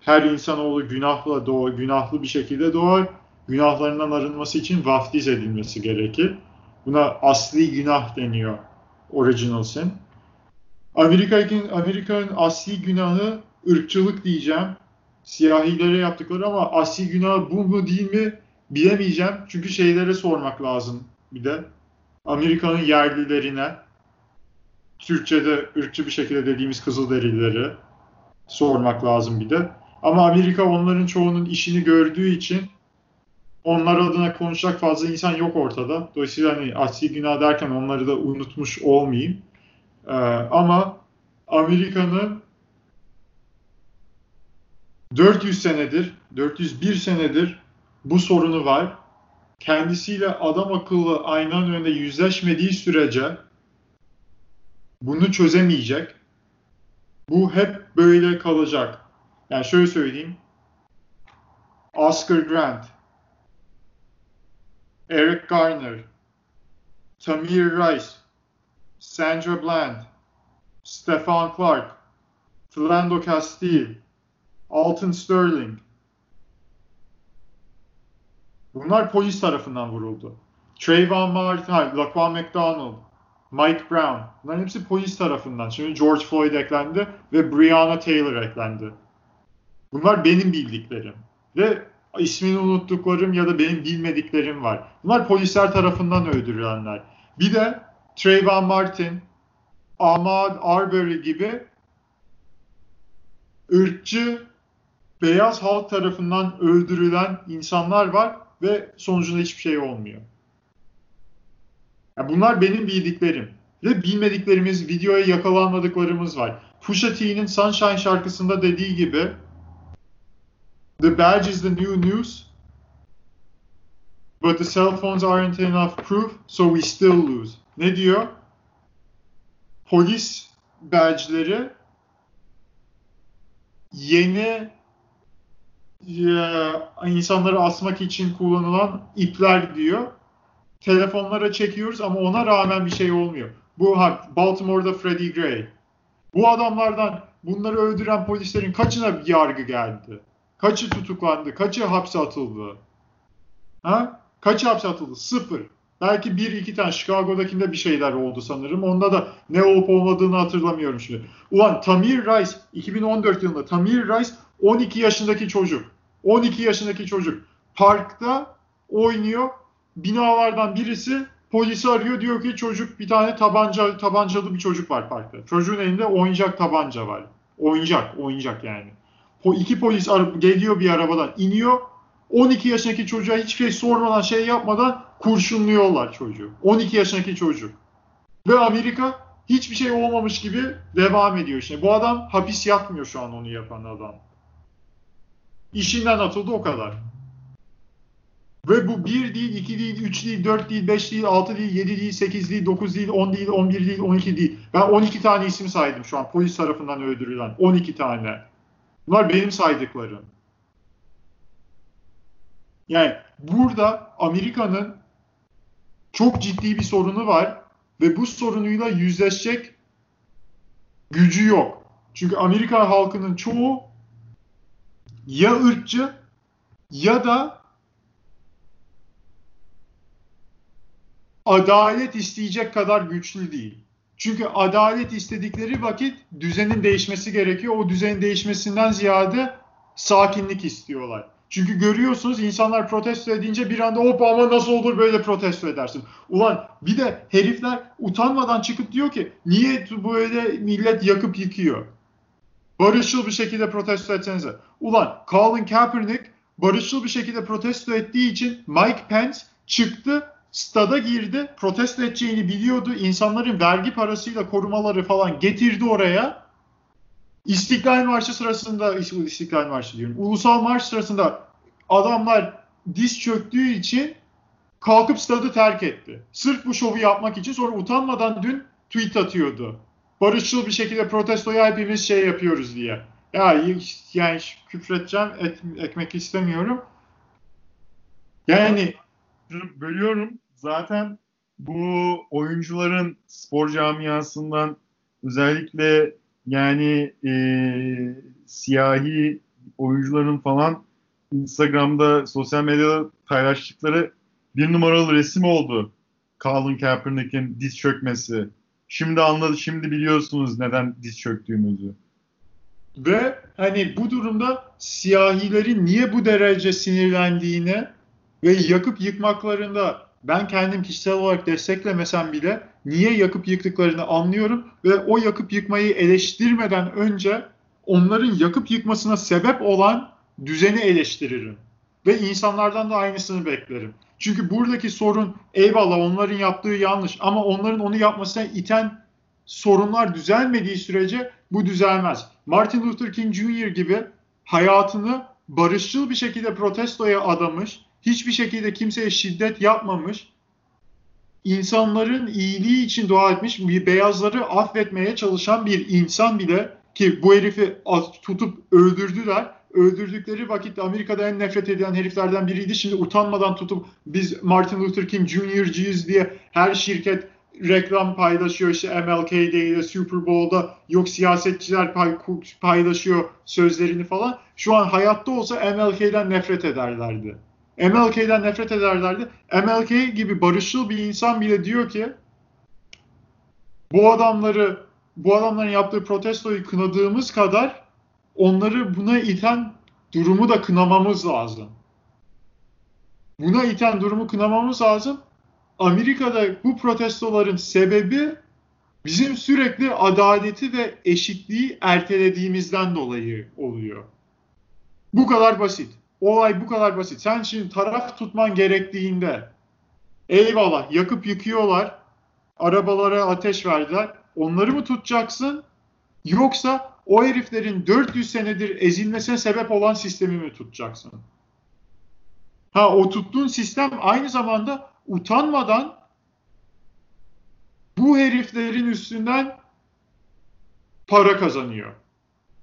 her insanoğlu günahla doğar, günahlı bir şekilde doğar. Günahlarından arınması için vaftiz edilmesi gerekir. Buna asli günah deniyor. Original sin. Amerika'nın Amerika'nın asli günahı ırkçılık diyeceğim siyahilere yaptıkları ama asli günah bu mu değil mi bilemeyeceğim. Çünkü şeylere sormak lazım bir de. Amerika'nın yerlilerine, Türkçe'de ırkçı bir şekilde dediğimiz Kızılderilileri sormak lazım bir de. Ama Amerika onların çoğunun işini gördüğü için onlar adına konuşacak fazla insan yok ortada. Dolayısıyla hani asli günah derken onları da unutmuş olmayayım. Ee, ama Amerika'nın 400 senedir, 401 senedir bu sorunu var. Kendisiyle adam akıllı aynanın önünde yüzleşmediği sürece bunu çözemeyecek. Bu hep böyle kalacak. Yani şöyle söyleyeyim. Oscar Grant, Eric Garner, Tamir Rice, Sandra Bland, Stefan Clark, Philando Castile, Alton Sterling. Bunlar polis tarafından vuruldu. Trayvon Martin, Laquan McDonald, Mike Brown. Bunların hepsi polis tarafından. Şimdi George Floyd eklendi ve Breonna Taylor eklendi. Bunlar benim bildiklerim. Ve ismini unuttuklarım ya da benim bilmediklerim var. Bunlar polisler tarafından öldürülenler. Bir de Trayvon Martin, Ahmad Arbery gibi ırkçı beyaz halk tarafından öldürülen insanlar var ve sonucunda hiçbir şey olmuyor. Yani bunlar benim bildiklerim. Ve bilmediklerimiz, videoya yakalanmadıklarımız var. Pusha T'nin Sunshine şarkısında dediği gibi The badge is the new news but the cell phones aren't enough proof so we still lose. Ne diyor? Polis badge'leri yeni insanları asmak için kullanılan ipler diyor. Telefonlara çekiyoruz ama ona rağmen bir şey olmuyor. Bu Baltimore'da Freddie Gray. Bu adamlardan bunları öldüren polislerin kaçına bir yargı geldi? Kaçı tutuklandı? Kaçı hapse atıldı? Ha? Kaçı hapse atıldı? Sıfır. Belki bir iki tane Chicago'dakinde bir şeyler oldu sanırım. Onda da ne olup olmadığını hatırlamıyorum şimdi. Ulan Tamir Rice 2014 yılında Tamir Rice 12 yaşındaki çocuk. 12 yaşındaki çocuk parkta oynuyor. Binalardan birisi polisi arıyor diyor ki çocuk bir tane tabanca tabancalı bir çocuk var parkta. Çocuğun elinde oyuncak tabanca var. Oyuncak, oyuncak yani. İki polis geliyor bir arabadan iniyor. 12 yaşındaki çocuğa hiçbir şey sormadan şey yapmadan kurşunluyorlar çocuğu. 12 yaşındaki çocuk. Ve Amerika hiçbir şey olmamış gibi devam ediyor işte. Bu adam hapis yatmıyor şu an onu yapan adam. İşinden atıldı o kadar. Ve bu 1 değil, 2 değil, 3 değil, 4 değil, 5 değil, 6 değil, 7 değil, 8 değil, 9 değil, 10 değil, 11 değil, 12 değil. Ben 12 tane isim saydım şu an polis tarafından öldürülen. 12 tane. Bunlar benim saydıklarım. Yani burada Amerika'nın çok ciddi bir sorunu var ve bu sorunuyla yüzleşecek gücü yok. Çünkü Amerika halkının çoğu ya ırkçı ya da adalet isteyecek kadar güçlü değil. Çünkü adalet istedikleri vakit düzenin değişmesi gerekiyor. O düzenin değişmesinden ziyade sakinlik istiyorlar. Çünkü görüyorsunuz insanlar protesto edince bir anda hop ama nasıl olur böyle protesto edersin. Ulan bir de herifler utanmadan çıkıp diyor ki niye böyle millet yakıp yıkıyor? Barışçıl bir şekilde protesto etsenize. Ulan Colin Kaepernick barışçıl bir şekilde protesto ettiği için Mike Pence çıktı stada girdi. Protesto edeceğini biliyordu. İnsanların vergi parasıyla korumaları falan getirdi oraya. İstiklal Marşı sırasında, İstiklal Marşı diyorum, Ulusal Marş sırasında adamlar diz çöktüğü için kalkıp stadı terk etti. Sırf bu şovu yapmak için sonra utanmadan dün tweet atıyordu. Barışçıl bir şekilde protestoya hepimiz şey yapıyoruz diye. Ya yani küfredeceğim, et, ekmek istemiyorum. Yani bölüyorum. Zaten bu oyuncuların spor camiasından özellikle yani e, siyahi oyuncuların falan Instagram'da sosyal medyada paylaştıkları bir numaralı resim oldu. Colin Kaepernick'in diz çökmesi. Şimdi anladı, şimdi biliyorsunuz neden diz çöktüğümüzü. Ve hani bu durumda siyahilerin niye bu derece sinirlendiğini ve yakıp yıkmaklarında ben kendim kişisel olarak desteklemesem bile niye yakıp yıktıklarını anlıyorum ve o yakıp yıkmayı eleştirmeden önce onların yakıp yıkmasına sebep olan düzeni eleştiririm. Ve insanlardan da aynısını beklerim. Çünkü buradaki sorun eyvallah onların yaptığı yanlış ama onların onu yapmasına iten sorunlar düzelmediği sürece bu düzelmez. Martin Luther King Jr. gibi hayatını barışçıl bir şekilde protestoya adamış, hiçbir şekilde kimseye şiddet yapmamış, insanların iyiliği için dua etmiş, bir beyazları affetmeye çalışan bir insan bile ki bu herifi tutup öldürdüler. Öldürdükleri vakitte Amerika'da en nefret edilen heriflerden biriydi. Şimdi utanmadan tutup biz Martin Luther King Jr.'cıyız diye her şirket reklam paylaşıyor işte MLK Day'de, Super Bowl'da yok siyasetçiler pay, paylaşıyor sözlerini falan. Şu an hayatta olsa MLK'den nefret ederlerdi. MLK'den nefret ederlerdi. MLK gibi barışçıl bir insan bile diyor ki bu adamları bu adamların yaptığı protestoyu kınadığımız kadar onları buna iten durumu da kınamamız lazım. Buna iten durumu kınamamız lazım. Amerika'da bu protestoların sebebi bizim sürekli adaleti ve eşitliği ertelediğimizden dolayı oluyor. Bu kadar basit. Olay bu kadar basit. Sen şimdi taraf tutman gerektiğinde eyvallah yakıp yıkıyorlar, arabalara ateş verdiler. Onları mı tutacaksın? Yoksa o heriflerin 400 senedir ezilmesine sebep olan sistemi mi tutacaksın? Ha o tuttuğun sistem aynı zamanda utanmadan bu heriflerin üstünden para kazanıyor.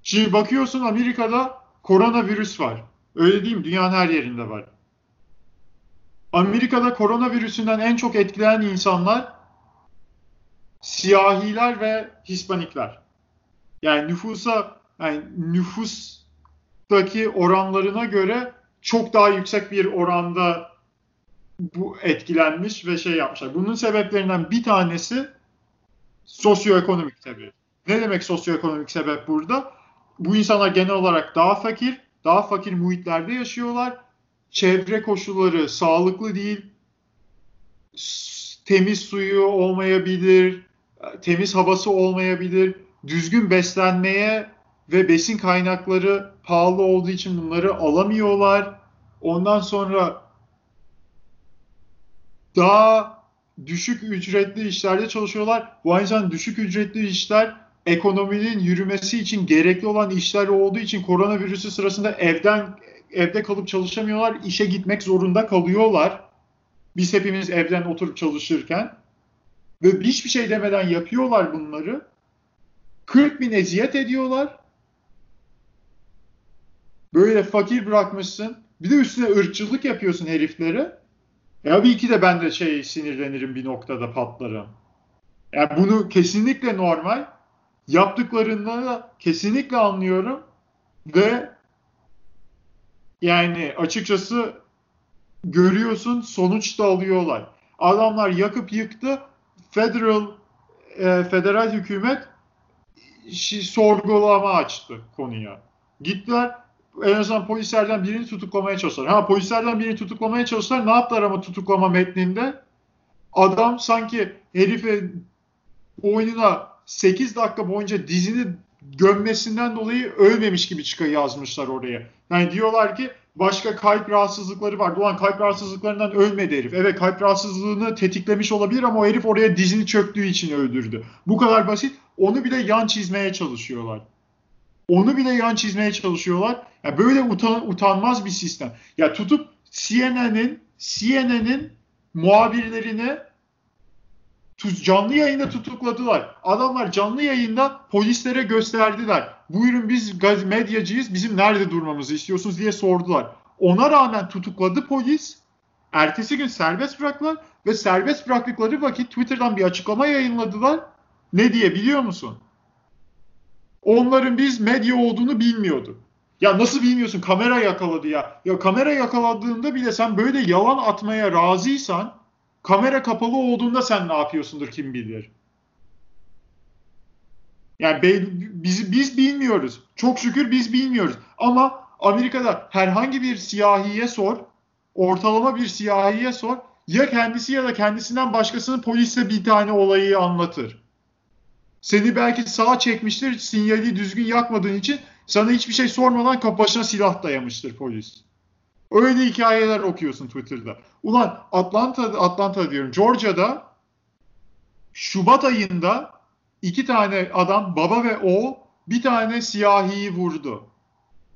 Şimdi bakıyorsun Amerika'da koronavirüs var. Öyle değil mi? Dünyanın her yerinde var. Amerika'da koronavirüsünden en çok etkilenen insanlar siyahiler ve Hispanikler. Yani nüfusa yani nüfustaki oranlarına göre çok daha yüksek bir oranda bu etkilenmiş ve şey yapmışlar. Bunun sebeplerinden bir tanesi sosyoekonomik tabii. Ne demek sosyoekonomik sebep burada? Bu insanlar genel olarak daha fakir, daha fakir muhitlerde yaşıyorlar. Çevre koşulları sağlıklı değil. Temiz suyu olmayabilir, temiz havası olmayabilir. Düzgün beslenmeye ve besin kaynakları pahalı olduğu için bunları alamıyorlar. Ondan sonra daha düşük ücretli işlerde çalışıyorlar. Bu aynı zamanda düşük ücretli işler ekonominin yürümesi için gerekli olan işler olduğu için koronavirüsü sırasında evden evde kalıp çalışamıyorlar. işe gitmek zorunda kalıyorlar. Biz hepimiz evden oturup çalışırken ve hiçbir şey demeden yapıyorlar bunları. 40 bin eziyet ediyorlar. Böyle fakir bırakmışsın. Bir de üstüne ırkçılık yapıyorsun heriflere. Ya bir iki de ben de şey sinirlenirim bir noktada patlarım. Yani bunu kesinlikle normal. Yaptıklarında da kesinlikle anlıyorum. Ve yani açıkçası görüyorsun sonuç da alıyorlar. Adamlar yakıp yıktı. Federal e, federal hükümet şi- sorgulama açtı konuya. Gittiler en azından polislerden birini tutuklamaya çalıştılar. Ha polislerden birini tutuklamaya çalıştılar. Ne yaptılar ama tutuklama metninde? Adam sanki herife boynuna 8 dakika boyunca dizini gömmesinden dolayı ölmemiş gibi çıkıyor yazmışlar oraya. Yani diyorlar ki başka kalp rahatsızlıkları var. Ulan kalp rahatsızlıklarından ölmedi herif. Evet kalp rahatsızlığını tetiklemiş olabilir ama o herif oraya dizini çöktüğü için öldürdü. Bu kadar basit. Onu bile yan çizmeye çalışıyorlar. Onu bile yan çizmeye çalışıyorlar. Ya böyle utan, utanmaz bir sistem. Ya tutup CNN'in CNN'in muhabirlerini canlı yayında tutukladılar. Adamlar canlı yayında polislere gösterdiler. Buyurun biz gaz medyacıyız. Bizim nerede durmamızı istiyorsunuz diye sordular. Ona rağmen tutukladı polis. Ertesi gün serbest bıraktılar ve serbest bıraktıkları vakit Twitter'dan bir açıklama yayınladılar. Ne diye biliyor musun? Onların biz medya olduğunu bilmiyordu. Ya nasıl bilmiyorsun? Kamera yakaladı ya. Ya kamera yakaladığında bile sen böyle yalan atmaya razıysan kamera kapalı olduğunda sen ne yapıyorsundur kim bilir. Yani be, biz, biz bilmiyoruz. Çok şükür biz bilmiyoruz. Ama Amerika'da herhangi bir siyahiye sor, ortalama bir siyahiye sor, ya kendisi ya da kendisinden başkasının polise bir tane olayı anlatır. Seni belki sağa çekmiştir, sinyali düzgün yakmadığın için sana hiçbir şey sormadan başına silah dayamıştır polis. Öyle hikayeler okuyorsun Twitter'da. Ulan Atlanta, Atlanta diyorum. Georgia'da Şubat ayında iki tane adam baba ve oğul bir tane siyahiyi vurdu.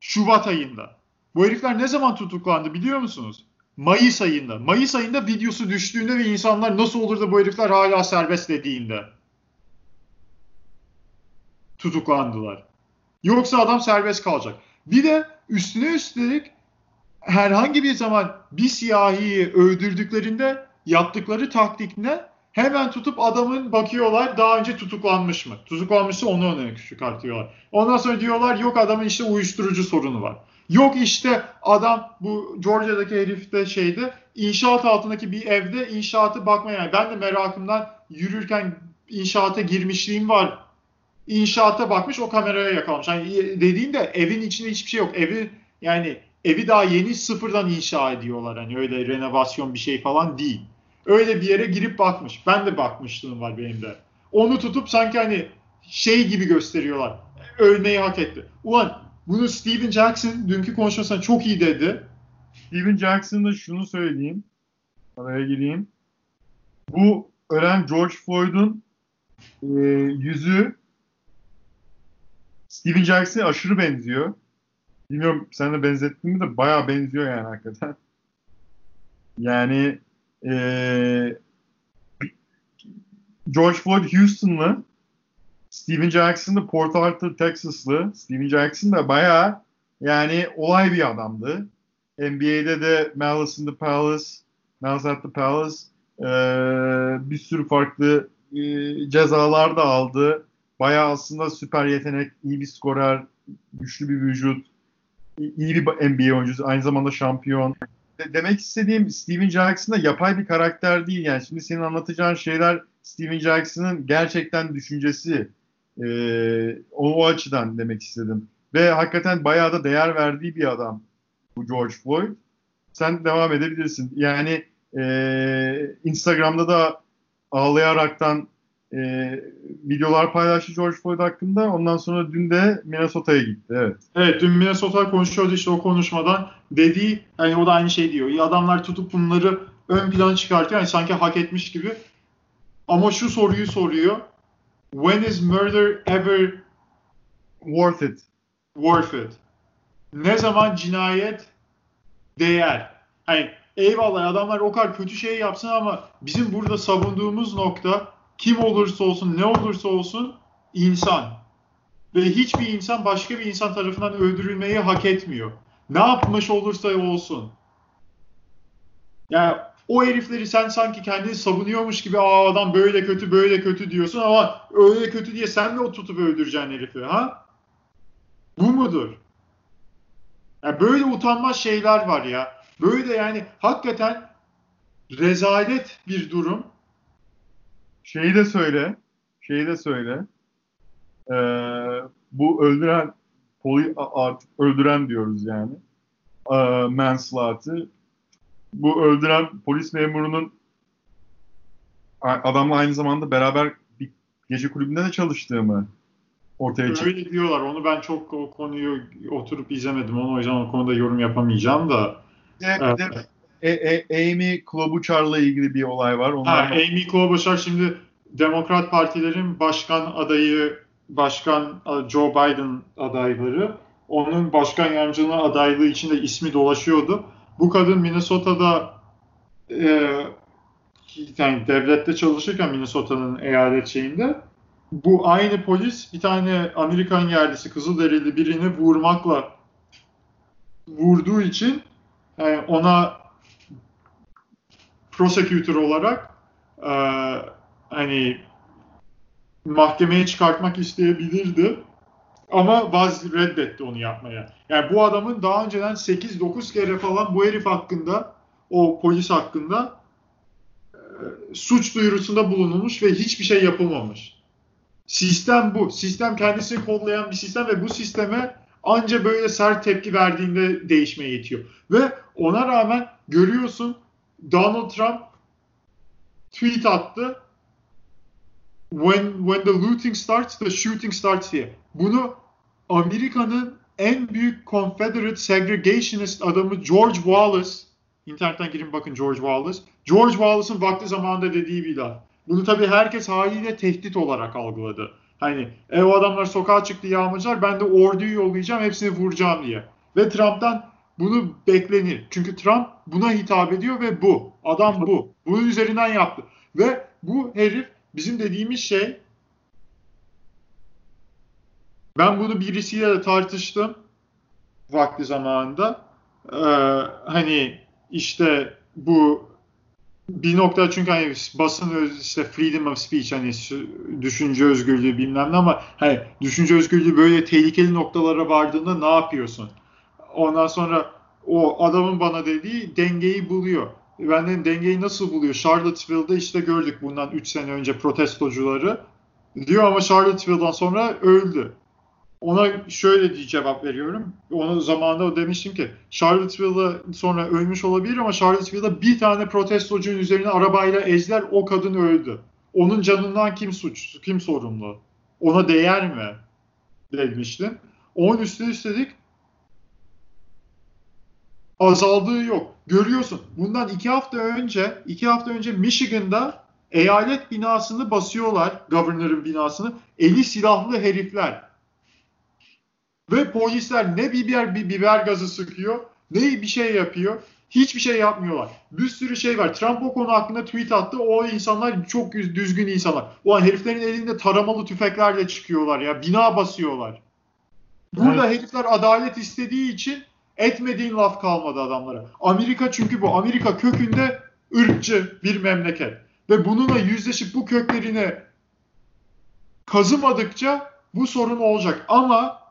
Şubat ayında. Bu herifler ne zaman tutuklandı biliyor musunuz? Mayıs ayında. Mayıs ayında videosu düştüğünde ve insanlar nasıl olur da bu herifler hala serbest dediğinde tutuklandılar. Yoksa adam serbest kalacak. Bir de üstüne üstelik herhangi bir zaman bir siyahiyi öldürdüklerinde yaptıkları taktik ne? Hemen tutup adamın bakıyorlar daha önce tutuklanmış mı? Tutuklanmışsa onu öne çıkartıyorlar. Ondan sonra diyorlar yok adamın işte uyuşturucu sorunu var. Yok işte adam bu Georgia'daki herifte şeyde inşaat altındaki bir evde inşaatı bakmaya. Ben de merakımdan yürürken inşaata girmişliğim var. İnşaata bakmış o kameraya yakalamış. Yani dediğimde evin içinde hiçbir şey yok. Evi yani evi daha yeni sıfırdan inşa ediyorlar. Hani öyle renovasyon bir şey falan değil. Öyle bir yere girip bakmış. Ben de bakmışlığım var benim de. Onu tutup sanki hani şey gibi gösteriyorlar. Ölmeyi hak etti. Ulan bunu Steven Jackson dünkü konuşmasında çok iyi dedi. Steven Jackson'da şunu söyleyeyim. Araya gireyim. Bu ölen George Floyd'un e, yüzü Steven Jackson'a aşırı benziyor. Bilmiyorum sen de benzettin mi de bayağı benziyor yani hakikaten. Yani ee, George Floyd Houston'lı Steven Jackson da Port Arthur, Texas'lı. Steven Jackson da bayağı yani olay bir adamdı. NBA'de de Malice in the Palace, Malice at the Palace e, bir sürü farklı e, cezalar da aldı. Bayağı aslında süper yetenek, iyi bir skorer, güçlü bir vücut iyi bir NBA oyuncusu, aynı zamanda şampiyon. Demek istediğim Steven Jackson da yapay bir karakter değil. Yani şimdi senin anlatacağın şeyler Steven Jackson'ın gerçekten düşüncesi. Ee, o, o açıdan demek istedim. Ve hakikaten bayağı da değer verdiği bir adam bu George Floyd. Sen devam edebilirsin. Yani e, Instagram'da da ağlayaraktan e, videolar paylaştı George Floyd hakkında. Ondan sonra dün de Minnesota'ya gitti. Evet. Evet dün Minnesota konuşuyordu işte o konuşmadan. Dediği hani o da aynı şey diyor. Adamlar tutup bunları ön plana çıkartıyor. Yani sanki hak etmiş gibi. Ama şu soruyu soruyor. When is murder ever worth it? Worth it. Ne zaman cinayet değer? Hani eyvallah adamlar o kadar kötü şey yapsın ama bizim burada savunduğumuz nokta kim olursa olsun, ne olursa olsun insan. Ve hiçbir insan başka bir insan tarafından öldürülmeyi hak etmiyor. Ne yapmış olursa olsun. Ya O herifleri sen sanki kendini savunuyormuş gibi aa adam böyle kötü böyle kötü diyorsun ama öyle kötü diye sen de o tutup öldüreceksin herifi ha? Bu mudur? Yani böyle utanmaz şeyler var ya. Böyle yani hakikaten rezalet bir durum. Şeyi de söyle. Şeyi de söyle. Ee, bu öldüren poli, artık öldüren diyoruz yani. Ee, manslaughter. Bu öldüren polis memurunun adamla aynı zamanda beraber bir gece kulübünde de çalıştığımı ortaya çıktı. Öyle diyorlar. Onu ben çok o konuyu oturup izlemedim. Onu o yüzden o konuda yorum yapamayacağım da. Evet, evet. E, e, Amy Klobuchar'la ilgili bir olay var. Ondan ha, Amy Klobuchar şimdi Demokrat Partilerin başkan adayı, başkan Joe Biden adayları. Onun başkan yardımcılığı adaylığı içinde ismi dolaşıyordu. Bu kadın Minnesota'da e, yani devlette çalışırken Minnesota'nın eyalet şeyinde bu aynı polis bir tane Amerikan yerlisi Kızılderili birini vurmakla vurduğu için yani ona prosecutor olarak e, hani mahkemeye çıkartmak isteyebilirdi. Ama vaz reddetti onu yapmaya. Yani bu adamın daha önceden 8-9 kere falan bu herif hakkında, o polis hakkında e, suç duyurusunda bulunulmuş ve hiçbir şey yapılmamış. Sistem bu. Sistem kendisini kollayan bir sistem ve bu sisteme anca böyle sert tepki verdiğinde değişmeye yetiyor. Ve ona rağmen görüyorsun Donald Trump tweet attı. When when the looting starts, the shooting starts here. Bunu Amerika'nın en büyük Confederate segregationist adamı George Wallace internetten girin bakın George Wallace. George Wallace'ın vakti zamanında dediği bir laf. Bunu tabii herkes haliyle tehdit olarak algıladı. Hani e, o adamlar sokağa çıktı yağmacılar ben de orduyu yollayacağım hepsini vuracağım diye. Ve Trump'tan bunu beklenir. Çünkü Trump buna hitap ediyor ve bu. Adam bu. Bunun üzerinden yaptı. Ve bu herif bizim dediğimiz şey ben bunu birisiyle de tartıştım vakti zamanında. Ee, hani işte bu bir nokta çünkü hani basın öz, işte freedom of speech hani düşünce özgürlüğü bilmem ne ama hani düşünce özgürlüğü böyle tehlikeli noktalara vardığında ne yapıyorsun? Ondan sonra o adamın bana dediği dengeyi buluyor. Ben dedim dengeyi nasıl buluyor? Charlottesville'da işte gördük bundan 3 sene önce protestocuları. Diyor ama Charlottesville'dan sonra öldü. Ona şöyle diye cevap veriyorum. Onu zamanında demiştim ki Charlottesville'da sonra ölmüş olabilir ama Charlottesville'da bir tane protestocunun üzerine arabayla ezler o kadın öldü. Onun canından kim suç, kim sorumlu? Ona değer mi? Demiştim. Onun üstüne üstelik azaldığı yok. Görüyorsun. Bundan iki hafta önce, iki hafta önce Michigan'da eyalet binasını basıyorlar, governor'ın binasını. Eli silahlı herifler. Ve polisler ne biber, bir biber gazı sıkıyor, ne bir şey yapıyor. Hiçbir şey yapmıyorlar. Bir sürü şey var. Trump o konu hakkında tweet attı. O insanlar çok düzgün insanlar. Ulan heriflerin elinde taramalı tüfeklerle çıkıyorlar ya. Bina basıyorlar. Burada evet. herifler adalet istediği için etmediğin laf kalmadı adamlara. Amerika çünkü bu. Amerika kökünde ırkçı bir memleket. Ve bununla yüzleşip bu köklerini kazımadıkça bu sorun olacak. Ama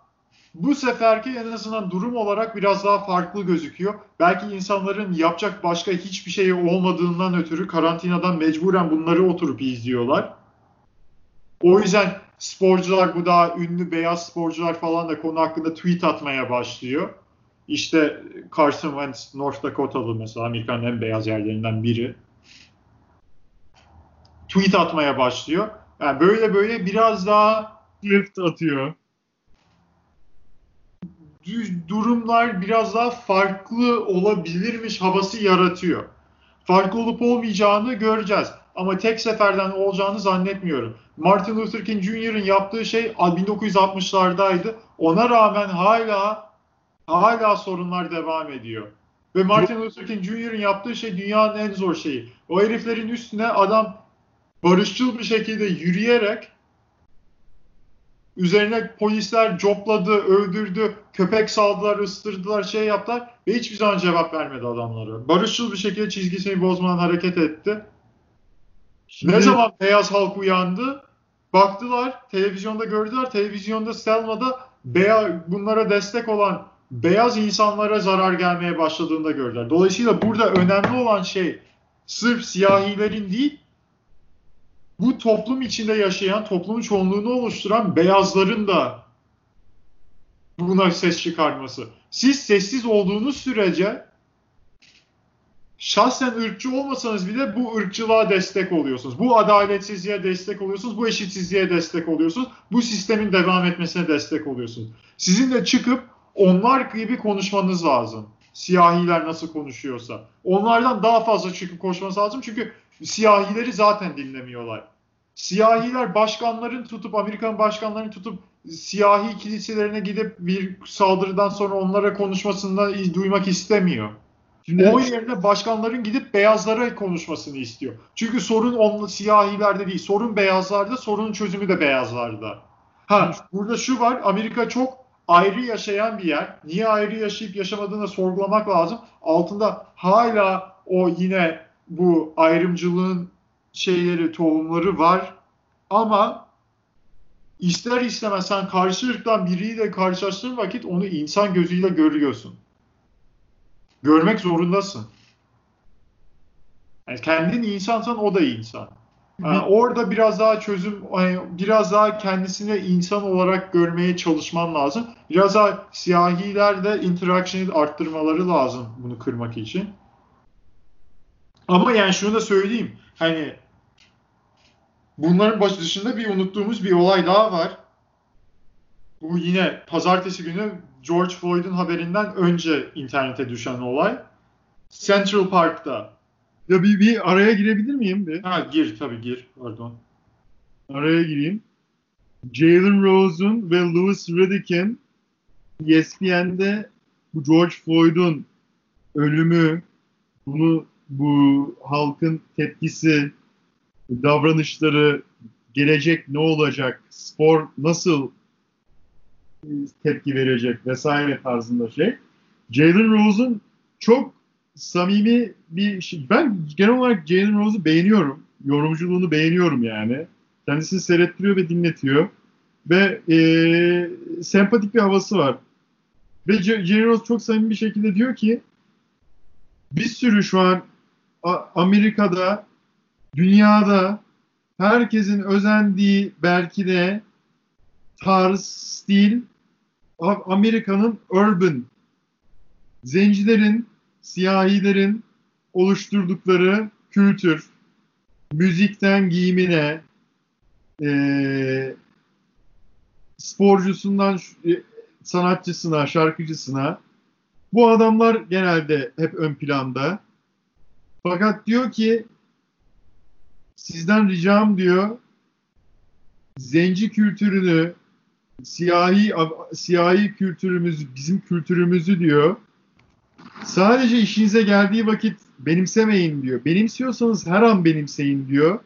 bu seferki en azından durum olarak biraz daha farklı gözüküyor. Belki insanların yapacak başka hiçbir şey olmadığından ötürü karantinadan mecburen bunları oturup izliyorlar. O yüzden sporcular bu daha ünlü beyaz sporcular falan da konu hakkında tweet atmaya başlıyor. İşte Carson Wentz North Dakota'lı mesela Amerika'nın en beyaz yerlerinden biri. Tweet atmaya başlıyor. Yani böyle böyle biraz daha Swift atıyor durumlar biraz daha farklı olabilirmiş havası yaratıyor. Farklı olup olmayacağını göreceğiz. Ama tek seferden olacağını zannetmiyorum. Martin Luther King Jr.'ın yaptığı şey 1960'lardaydı. Ona rağmen hala hala sorunlar devam ediyor. Ve Martin Luther King Jr.'ın yaptığı şey dünyanın en zor şeyi. O heriflerin üstüne adam barışçıl bir şekilde yürüyerek Üzerine polisler copladı, öldürdü, köpek saldılar, ıstırdılar, şey yaptılar ve hiçbir zaman cevap vermedi adamlara. Barışçıl bir şekilde çizgisini bozmadan hareket etti. Şimdi- Ne zaman beyaz halk uyandı? Baktılar, televizyonda gördüler. Televizyonda Selma'da beyaz, bunlara destek olan beyaz insanlara zarar gelmeye başladığını da gördüler. Dolayısıyla burada önemli olan şey sırf siyahilerin değil, bu toplum içinde yaşayan, toplumun çoğunluğunu oluşturan beyazların da buna ses çıkarması. Siz sessiz olduğunuz sürece şahsen ırkçı olmasanız bile bu ırkçılığa destek oluyorsunuz. Bu adaletsizliğe destek oluyorsunuz. Bu eşitsizliğe destek oluyorsunuz. Bu sistemin devam etmesine destek oluyorsunuz. Sizin de çıkıp onlar gibi konuşmanız lazım. Siyahiler nasıl konuşuyorsa. Onlardan daha fazla çıkıp konuşmanız lazım. Çünkü siyahileri zaten dinlemiyorlar. Siyahiler başkanların tutup, Amerikan başkanlarının tutup siyahi kiliselerine gidip bir saldırıdan sonra onlara konuşmasını duymak istemiyor. Şimdi O yerine başkanların gidip beyazlara konuşmasını istiyor. Çünkü sorun on, siyahilerde değil, sorun beyazlarda, sorunun çözümü de beyazlarda. Ha, burada şu var, Amerika çok ayrı yaşayan bir yer. Niye ayrı yaşayıp yaşamadığını sorgulamak lazım. Altında hala o yine bu ayrımcılığın şeyleri, tohumları var. Ama ister istemez sen karşı ırktan biriyle karşılaştığın vakit onu insan gözüyle görüyorsun. Görmek zorundasın. Yani kendin insansan o da insan. Yani orada biraz daha çözüm, hani biraz daha kendisini insan olarak görmeye çalışman lazım. Biraz daha siyahiler de interaction'ı arttırmaları lazım bunu kırmak için. Ama yani şunu da söyleyeyim. Hani bunların baş dışında bir unuttuğumuz bir olay daha var. Bu yine pazartesi günü George Floyd'un haberinden önce internete düşen olay. Central Park'ta. Ya bir, bir araya girebilir miyim? Bir? Ha gir tabii gir. Pardon. Araya gireyim. Jalen Rose'un ve Louis Riddick'in ESPN'de bu George Floyd'un ölümü, bunu bu halkın tepkisi, davranışları, gelecek ne olacak, spor nasıl tepki verecek vesaire tarzında şey. Jalen Rose'un çok samimi bir şey. Ben genel olarak Jalen Rose'u beğeniyorum. Yorumculuğunu beğeniyorum yani. Kendisini seyrettiriyor ve dinletiyor. Ve e, sempatik bir havası var. Ve Jalen Rose çok samimi bir şekilde diyor ki bir sürü şu an Amerika'da, dünyada herkesin özendiği belki de tarz, stil Amerika'nın urban zencilerin, siyahilerin oluşturdukları kültür, müzikten giyimine, eee, sporcusundan e, sanatçısına, şarkıcısına bu adamlar genelde hep ön planda. Fakat diyor ki sizden ricam diyor zenci kültürünü, siyahi siyahi kültürümüzü, bizim kültürümüzü diyor. Sadece işinize geldiği vakit benimsemeyin diyor. Benimsiyorsanız her an benimseyin diyor.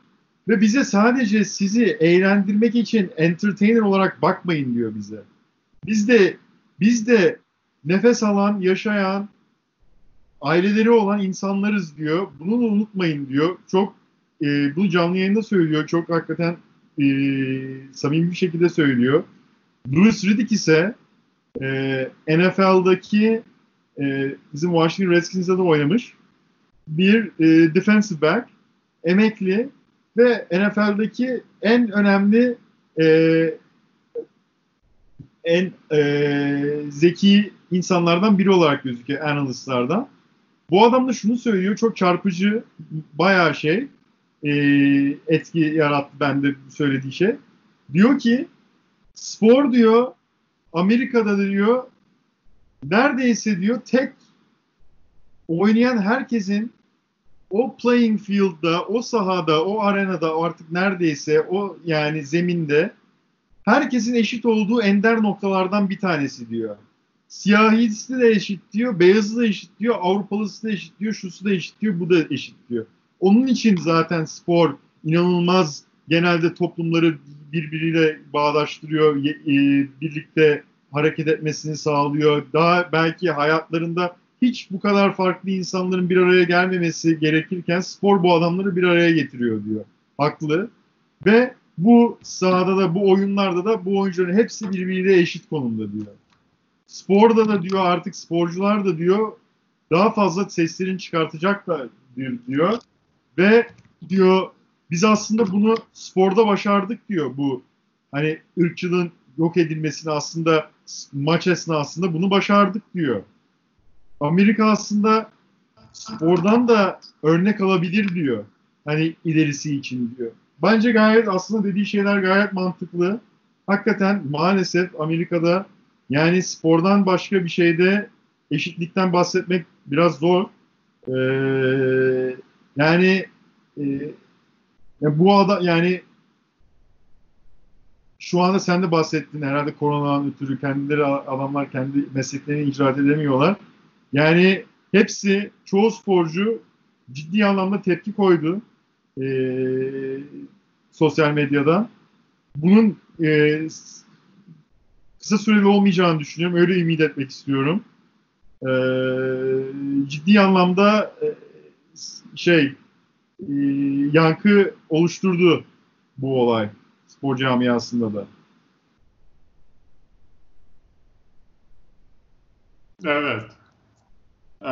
Ve bize sadece sizi eğlendirmek için entertainer olarak bakmayın diyor bize. Biz de biz de nefes alan, yaşayan, aileleri olan insanlarız diyor. Bunu da unutmayın diyor. Çok e, bunu canlı yayında söylüyor. Çok hakikaten e, samimi bir şekilde söylüyor. Louis Riddick ise e, NFL'daki e, bizim Washington Redskins'de de oynamış bir e, defensive back, emekli ve NFL'deki en önemli e, en e, zeki insanlardan biri olarak gözüküyor analistlardan. Bu adam da şunu söylüyor çok çarpıcı bayağı şey e, etki yarattı bende söylediği şey. Diyor ki spor diyor Amerika'da diyor neredeyse diyor tek oynayan herkesin o playing field'da, o sahada, o arenada artık neredeyse o yani zeminde herkesin eşit olduğu ender noktalardan bir tanesi diyor. Siyahisi de eşit diyor, beyazı da eşit diyor, Avrupalısı da eşit diyor, şusu da eşit diyor, bu da eşit diyor. Onun için zaten spor inanılmaz genelde toplumları birbiriyle bağdaştırıyor, e, birlikte hareket etmesini sağlıyor. Daha belki hayatlarında hiç bu kadar farklı insanların bir araya gelmemesi gerekirken spor bu adamları bir araya getiriyor diyor. Haklı. Ve bu sahada da bu oyunlarda da bu oyuncuların hepsi birbiriyle eşit konumda diyor. Sporda da diyor artık sporcular da diyor daha fazla seslerini çıkartacaklar diyor, diyor. Ve diyor biz aslında bunu sporda başardık diyor bu hani ırkçılığın yok edilmesini aslında maç esnasında bunu başardık diyor. Amerika aslında spordan da örnek alabilir diyor. Hani ilerisi için diyor. Bence gayet aslında dediği şeyler gayet mantıklı. Hakikaten maalesef Amerika'da yani spordan başka bir şeyde eşitlikten bahsetmek biraz zor. Ee, yani e, ya bu ada yani şu anda sen de bahsettin herhalde koronadan ötürü kendileri adamlar kendi mesleklerini icra edemiyorlar. Yani hepsi çoğu sporcu ciddi anlamda tepki koydu e, sosyal medyada. Bunun e, kısa süreli olmayacağını düşünüyorum. Öyle ümit etmek istiyorum. E, ciddi anlamda e, şey e, yankı oluşturdu bu olay spor camiasında da. Evet. Ee,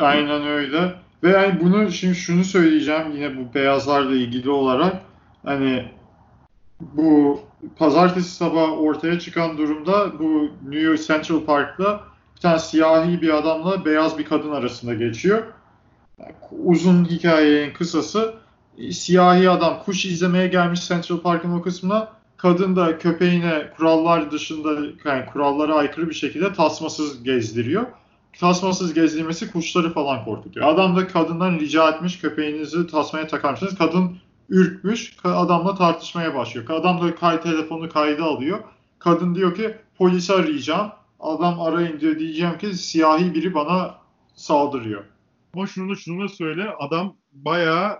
aynen öyle. Ve yani bunu şimdi şunu söyleyeceğim yine bu beyazlarla ilgili olarak hani bu pazartesi sabah ortaya çıkan durumda bu New York Central Park'ta bir tane siyahi bir adamla beyaz bir kadın arasında geçiyor. Uzun hikayenin kısası siyahi adam kuş izlemeye gelmiş Central Park'ın o kısmına kadın da köpeğine kurallar dışında yani kurallara aykırı bir şekilde tasmasız gezdiriyor. Tasmasız gezdirmesi kuşları falan korkutuyor. Adam da kadından rica etmiş köpeğinizi tasmaya takar mısınız? Kadın ürkmüş. Adamla tartışmaya başlıyor. Adam da kay telefonu kayda alıyor. Kadın diyor ki polisi arayacağım. Adam arayın diyor diyeceğim ki siyahi biri bana saldırıyor. Ama şunu da şunu da söyle adam bayağı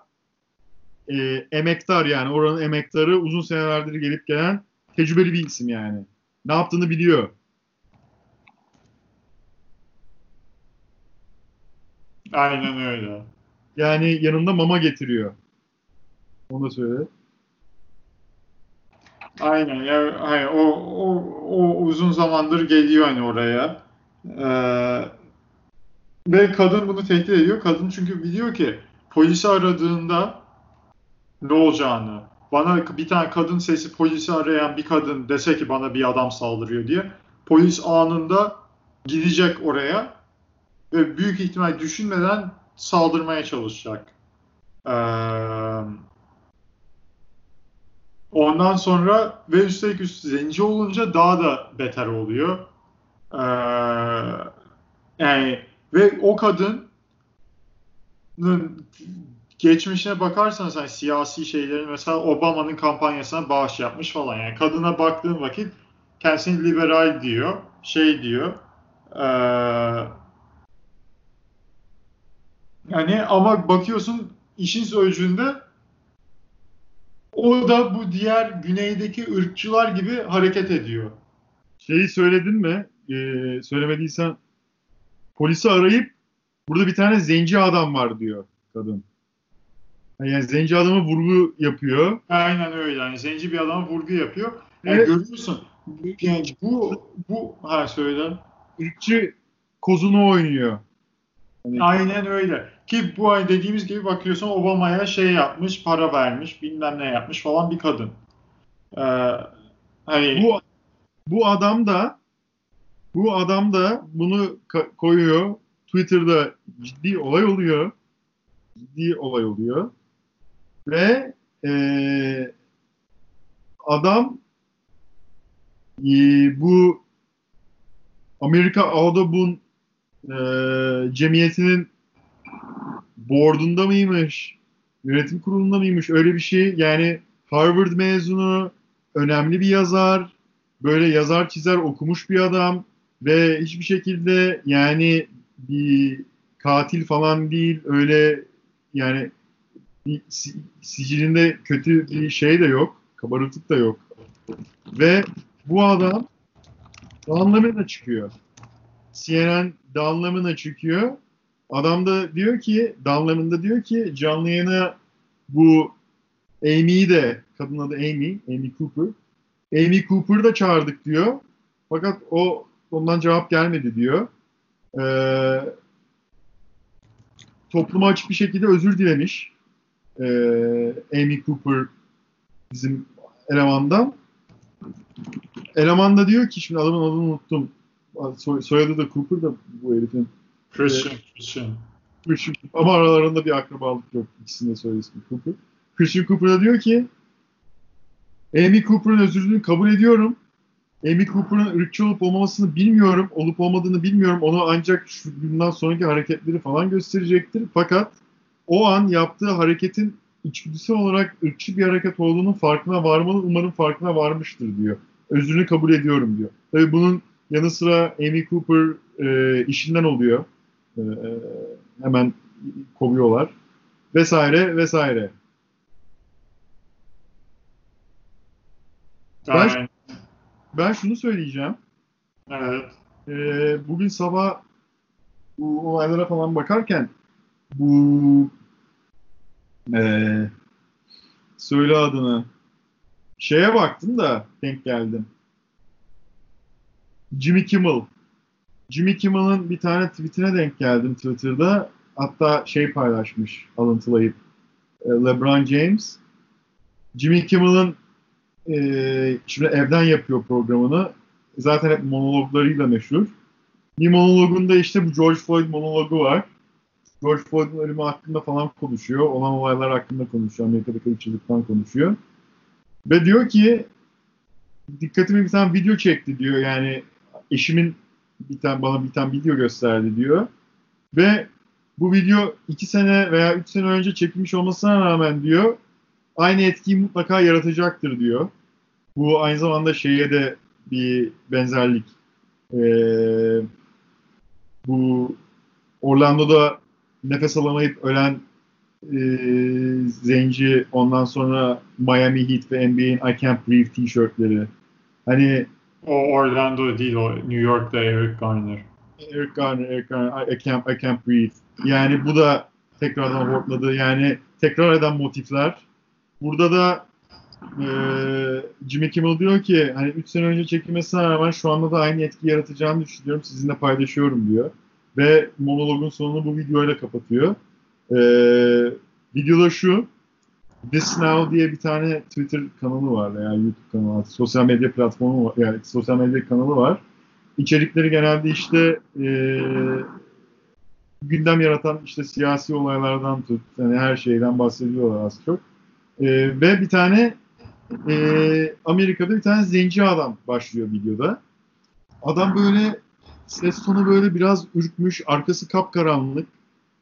e, emektar yani oranın emektarı uzun senelerdir gelip gelen tecrübeli bir isim yani. Ne yaptığını biliyor. Aynen öyle. Yani yanında mama getiriyor. Onu da söyle. Aynen ya hani o, o, o uzun zamandır geliyor hani oraya. Ee, ve kadın bunu tehdit ediyor. Kadın çünkü biliyor ki polisi aradığında ne olacağını. Bana bir tane kadın sesi polisi arayan bir kadın dese ki bana bir adam saldırıyor diye. Polis anında gidecek oraya ve büyük ihtimal düşünmeden saldırmaya çalışacak. Ee, ondan sonra ve üstelik üst zenci olunca daha da beter oluyor. Ee, yani ve o kadının geçmişine bakarsanız hani siyasi şeylerin mesela Obama'nın kampanyasına bağış yapmış falan. Yani kadına baktığın vakit kendisini liberal diyor, şey diyor. Ee, yani ama bakıyorsun işin sözcüğünde o da bu diğer güneydeki ırkçılar gibi hareket ediyor. Şeyi söyledin mi? Ee, söylemediysen polisi arayıp burada bir tane zenci adam var diyor kadın. Yani zenci adamı vurgu yapıyor. Aynen öyle. Yani zenci bir adama vurgu yapıyor. Yani Evet. görüyorsun. Yani bu bu ha söyle. Irkçı kozunu oynuyor. Hani- Aynen öyle. Ki bu ay dediğimiz gibi bakıyorsun Obama'ya şey yapmış, para vermiş, bilmem ne yapmış falan bir kadın. Ee, hani Bu bu adam da bu adam da bunu koyuyor. Twitter'da ciddi olay oluyor. Ciddi olay oluyor. Ve eee, adam eee, bu Amerika Audubon eee, cemiyetinin board'unda mıymış? Yönetim kurulunda mıymış? Öyle bir şey. Yani Harvard mezunu, önemli bir yazar, böyle yazar çizer okumuş bir adam ve hiçbir şekilde yani bir katil falan değil öyle yani sicilinde kötü bir şey de yok. Kabarıklık da yok. Ve bu adam Danlamina çıkıyor. CNN Danlamina çıkıyor. Adam da diyor ki, Danlamina diyor ki canlı yayına bu Amy'yi de, kadın adı Amy, Amy Cooper. Amy Cooper'ı da çağırdık diyor. Fakat o ondan cevap gelmedi diyor. Ee, topluma açık bir şekilde özür dilemiş. Ee, Amy Cooper bizim elemandan. Eleman da diyor ki şimdi adamın adını unuttum. Soy- soyadı da Cooper da bu herifin. Christian, Christian. Christian ama aralarında bir akrabalık yok. İkisinin de soyadı ismi Cooper. Christian Cooper da diyor ki Amy Cooper'ın özrünü kabul ediyorum. Amy Cooper'ın ırkçı olup olmamasını bilmiyorum. Olup olmadığını bilmiyorum. Onu ancak şu bundan sonraki hareketleri falan gösterecektir. Fakat o an yaptığı hareketin içgüdüsel olarak ırkçı bir hareket olduğunun farkına varmalı. Umarım farkına varmıştır diyor. Özrünü kabul ediyorum diyor. Tabii bunun yanı sıra Amy Cooper e, işinden oluyor. E, e, hemen kovuyorlar. Vesaire vesaire. Ben- Ben şunu söyleyeceğim. evet. Ee, bugün sabah bu olaylara falan bakarken bu ee, söyle adını şeye baktım da denk geldim. Jimmy Kimmel. Jimmy Kimmel'ın bir tane tweetine denk geldim Twitter'da. Hatta şey paylaşmış alıntılayıp e, LeBron James. Jimmy Kimmel'ın e, şimdi evden yapıyor programını zaten hep monologlarıyla meşhur. Bir monologunda işte bu George Floyd monologu var. George Floyd'un ölümü hakkında falan konuşuyor. Olan olaylar hakkında konuşuyor. Amerika'daki ırkçılıktan konuşuyor. Ve diyor ki dikkatimi bir tane video çekti diyor. Yani eşimin bir tane bana bir tane video gösterdi diyor. Ve bu video iki sene veya üç sene önce çekilmiş olmasına rağmen diyor aynı etkiyi mutlaka yaratacaktır diyor. Bu aynı zamanda şeye de bir benzerlik. Ee, bu Orlando'da nefes alamayıp ölen e, zenci ondan sonra Miami Heat ve NBA'in I Can't Breathe t-shirtleri. Hani O Orlando değil o New York'ta Eric Garner. Eric Garner, Eric Garner, I, can't, I can't breathe. Yani bu da tekrardan hortladı. Yani tekrar eden motifler. Burada da e, Jimmy Kimmel diyor ki hani 3 sene önce çekilmesine rağmen şu anda da aynı etki yaratacağını düşünüyorum. Sizinle paylaşıyorum diyor. Ve monologun sonunu bu videoyla kapatıyor. E, videoda şu This Now diye bir tane Twitter kanalı var yani YouTube kanalı, sosyal medya platformu var, yani sosyal medya kanalı var. İçerikleri genelde işte e, gündem yaratan işte siyasi olaylardan tut, yani her şeyden bahsediyorlar az çok. E, ve bir tane e, Amerika'da bir tane zenci adam başlıyor videoda. Adam böyle ses tonu böyle biraz ürkmüş, arkası kapkaranlık.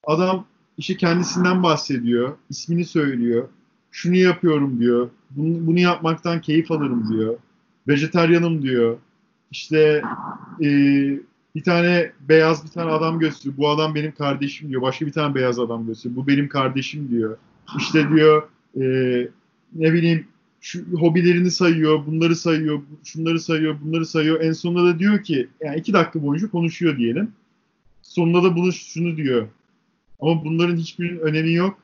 Adam işte kendisinden bahsediyor, ismini söylüyor. Şunu yapıyorum diyor. Bunu, bunu yapmaktan keyif alırım diyor. Vejetaryanım diyor. İşte e, bir tane beyaz bir tane adam gösteriyor. Bu adam benim kardeşim diyor. Başka bir tane beyaz adam gösteriyor. Bu benim kardeşim diyor. İşte diyor e, ne bileyim şu hobilerini sayıyor, bunları sayıyor, şunları sayıyor, bunları sayıyor. En sonunda da diyor ki, yani iki dakika boyunca konuşuyor diyelim. Sonunda da bunu şunu diyor. Ama bunların hiçbirinin önemi yok.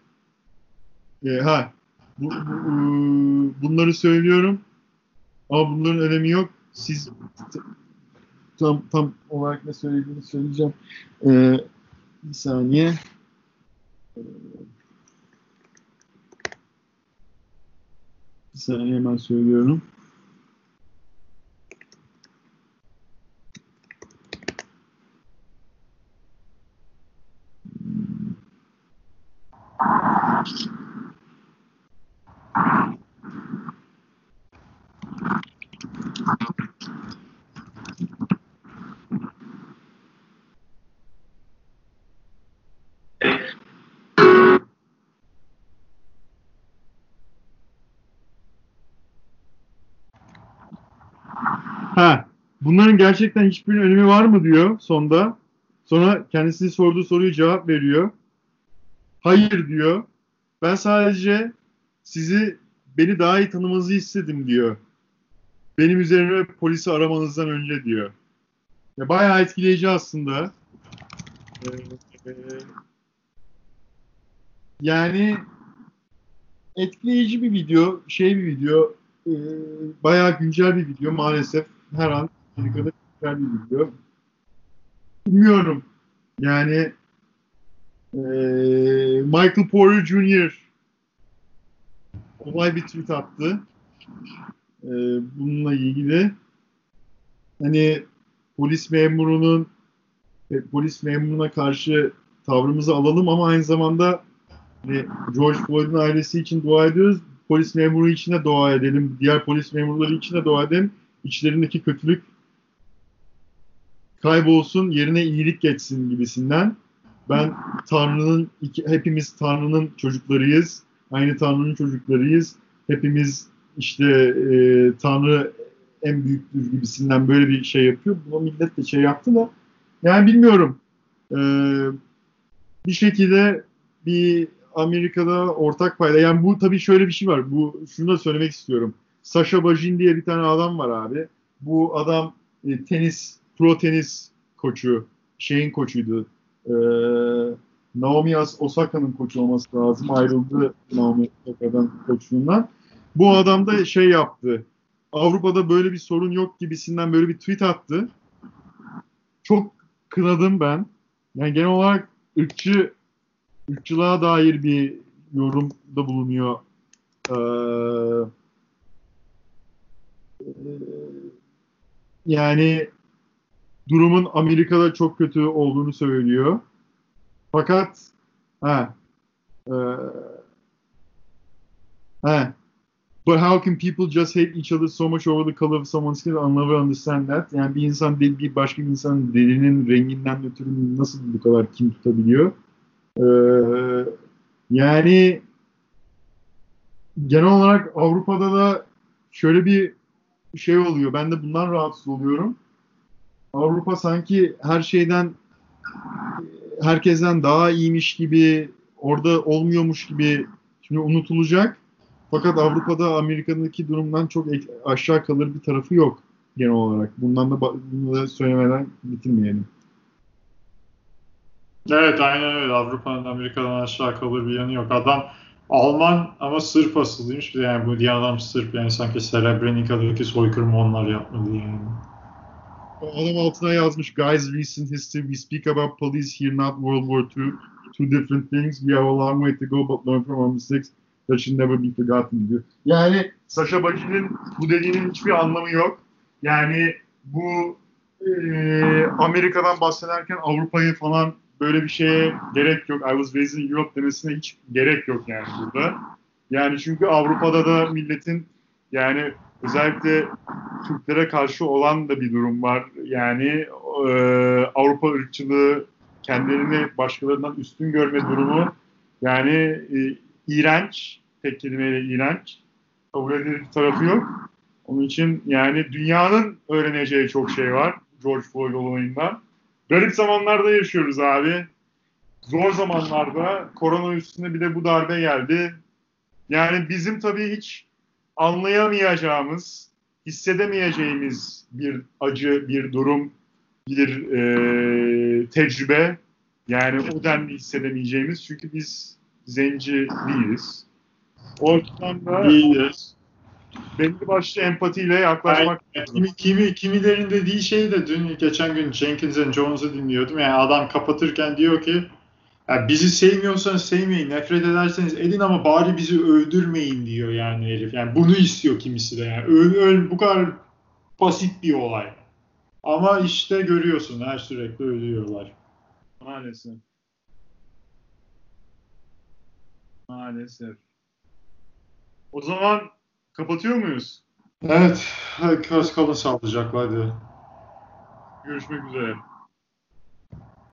E, ha, bu, bu- bunları söylüyorum. Ama bunların önemi yok. Siz tam tam olarak ne söylediğini söyleyeceğim. Ee, bir saniye. Ee, Bir saniye hemen söylüyorum. Ha, bunların gerçekten hiçbirinin önemi var mı diyor sonda. Sonra kendisinin sorduğu soruyu cevap veriyor. Hayır diyor. Ben sadece sizi beni daha iyi tanımanızı istedim diyor. Benim üzerime polisi aramanızdan önce diyor. Ya bayağı etkileyici aslında. Ee, yani etkileyici bir video, şey bir video, e, bayağı güncel bir video maalesef her an Amerika'da güncel bir video. Bilmiyorum. Yani e, Michael Porter Jr. olay bir tweet attı. E, bununla ilgili. Hani polis memurunun e, polis memuruna karşı tavrımızı alalım ama aynı zamanda hani George Floyd'un ailesi için dua ediyoruz. Polis memuru için de dua edelim. Diğer polis memurları için de dua edelim. İçlerindeki kötülük kaybolsun, yerine iyilik geçsin gibisinden. Ben Tanrı'nın, hepimiz Tanrı'nın çocuklarıyız. Aynı Tanrı'nın çocuklarıyız. Hepimiz işte e, Tanrı en büyüktür gibisinden böyle bir şey yapıyor. Buna millet de şey yaptı da yani bilmiyorum. E, bir şekilde bir Amerika'da ortak payda. Yani bu tabii şöyle bir şey var. Bu şunu da söylemek istiyorum. Sasha Bajin diye bir tane adam var abi. Bu adam e, tenis, pro tenis koçu. Şeyin koçuydu. E, Naomi Osaka'nın koçu olması lazım. Ayrıldı Naomi Osaka'dan koçluğundan. Bu adam da şey yaptı. Avrupa'da böyle bir sorun yok gibisinden böyle bir tweet attı. Çok kınadım ben. Yani genel olarak ırkçı ırkçılığa dair bir yorumda bulunuyor. Ee, yani durumun Amerika'da çok kötü olduğunu söylüyor. Fakat ha, e, ha, But how can people just hate each other so much over the color of someone's skin? I'll never understand that. Yani bir insan bir başka bir insanın derinin renginden ötürü nasıl bu kadar kim tutabiliyor? Ee, yani genel olarak Avrupa'da da şöyle bir şey oluyor. Ben de bundan rahatsız oluyorum. Avrupa sanki her şeyden herkesten daha iyiymiş gibi orada olmuyormuş gibi şimdi unutulacak. Fakat Avrupa'da Amerika'daki durumdan çok aşağı kalır bir tarafı yok genel olarak. Bundan da bunu da söylemeden bitirmeyelim. Evet aynen öyle. Avrupa'nın Amerika'dan aşağı kalır bir yanı yok. Adam Alman ama Sırp asıllıymış. Yani bu diye adam Sırp yani sanki Srebrenica'daki soykırımı onlar yapmadı yani. Adam altına yazmış Guys recent history we speak about police here not World War II. Two different things. We have a long way to go but learn from our mistakes. That should never be forgotten diyor. Yani Sasha Baji'nin bu dediğinin hiçbir anlamı yok. Yani bu e, Amerika'dan bahsederken Avrupa'yı falan böyle bir şeye gerek yok. I was raised in Europe demesine hiç gerek yok yani burada. Yani çünkü Avrupa'da da milletin yani özellikle Türklere karşı olan da bir durum var. Yani e, Avrupa ırkçılığı kendilerini başkalarından üstün görme durumu yani e, iğrenç. Tek kelimeyle iğrenç. Kabul edilir tarafı yok. Onun için yani dünyanın öğreneceği çok şey var George Floyd olayından. Garip zamanlarda yaşıyoruz abi. Zor zamanlarda korona üstüne bir de bu darbe geldi. Yani bizim tabii hiç anlayamayacağımız, hissedemeyeceğimiz bir acı, bir durum, bir e, tecrübe. Yani o denli hissedemeyeceğimiz. Çünkü biz zenci değiliz. O açıdan da değiliz. belli başlı empatiyle yaklaşmak yani, kimi, kimi, kimilerin dediği şey de dün geçen gün Jenkins and Jones'u dinliyordum. Yani adam kapatırken diyor ki yani bizi sevmiyorsanız sevmeyin, nefret ederseniz edin ama bari bizi öldürmeyin diyor yani herif. Yani bunu istiyor kimisi de yani. Öl, öl, bu kadar basit bir olay. Ama işte görüyorsun her sürekli ölüyorlar. Maalesef. Maalesef. O zaman kapatıyor muyuz? Evet. Kalın sağlıcakla hadi. Görüşmek üzere.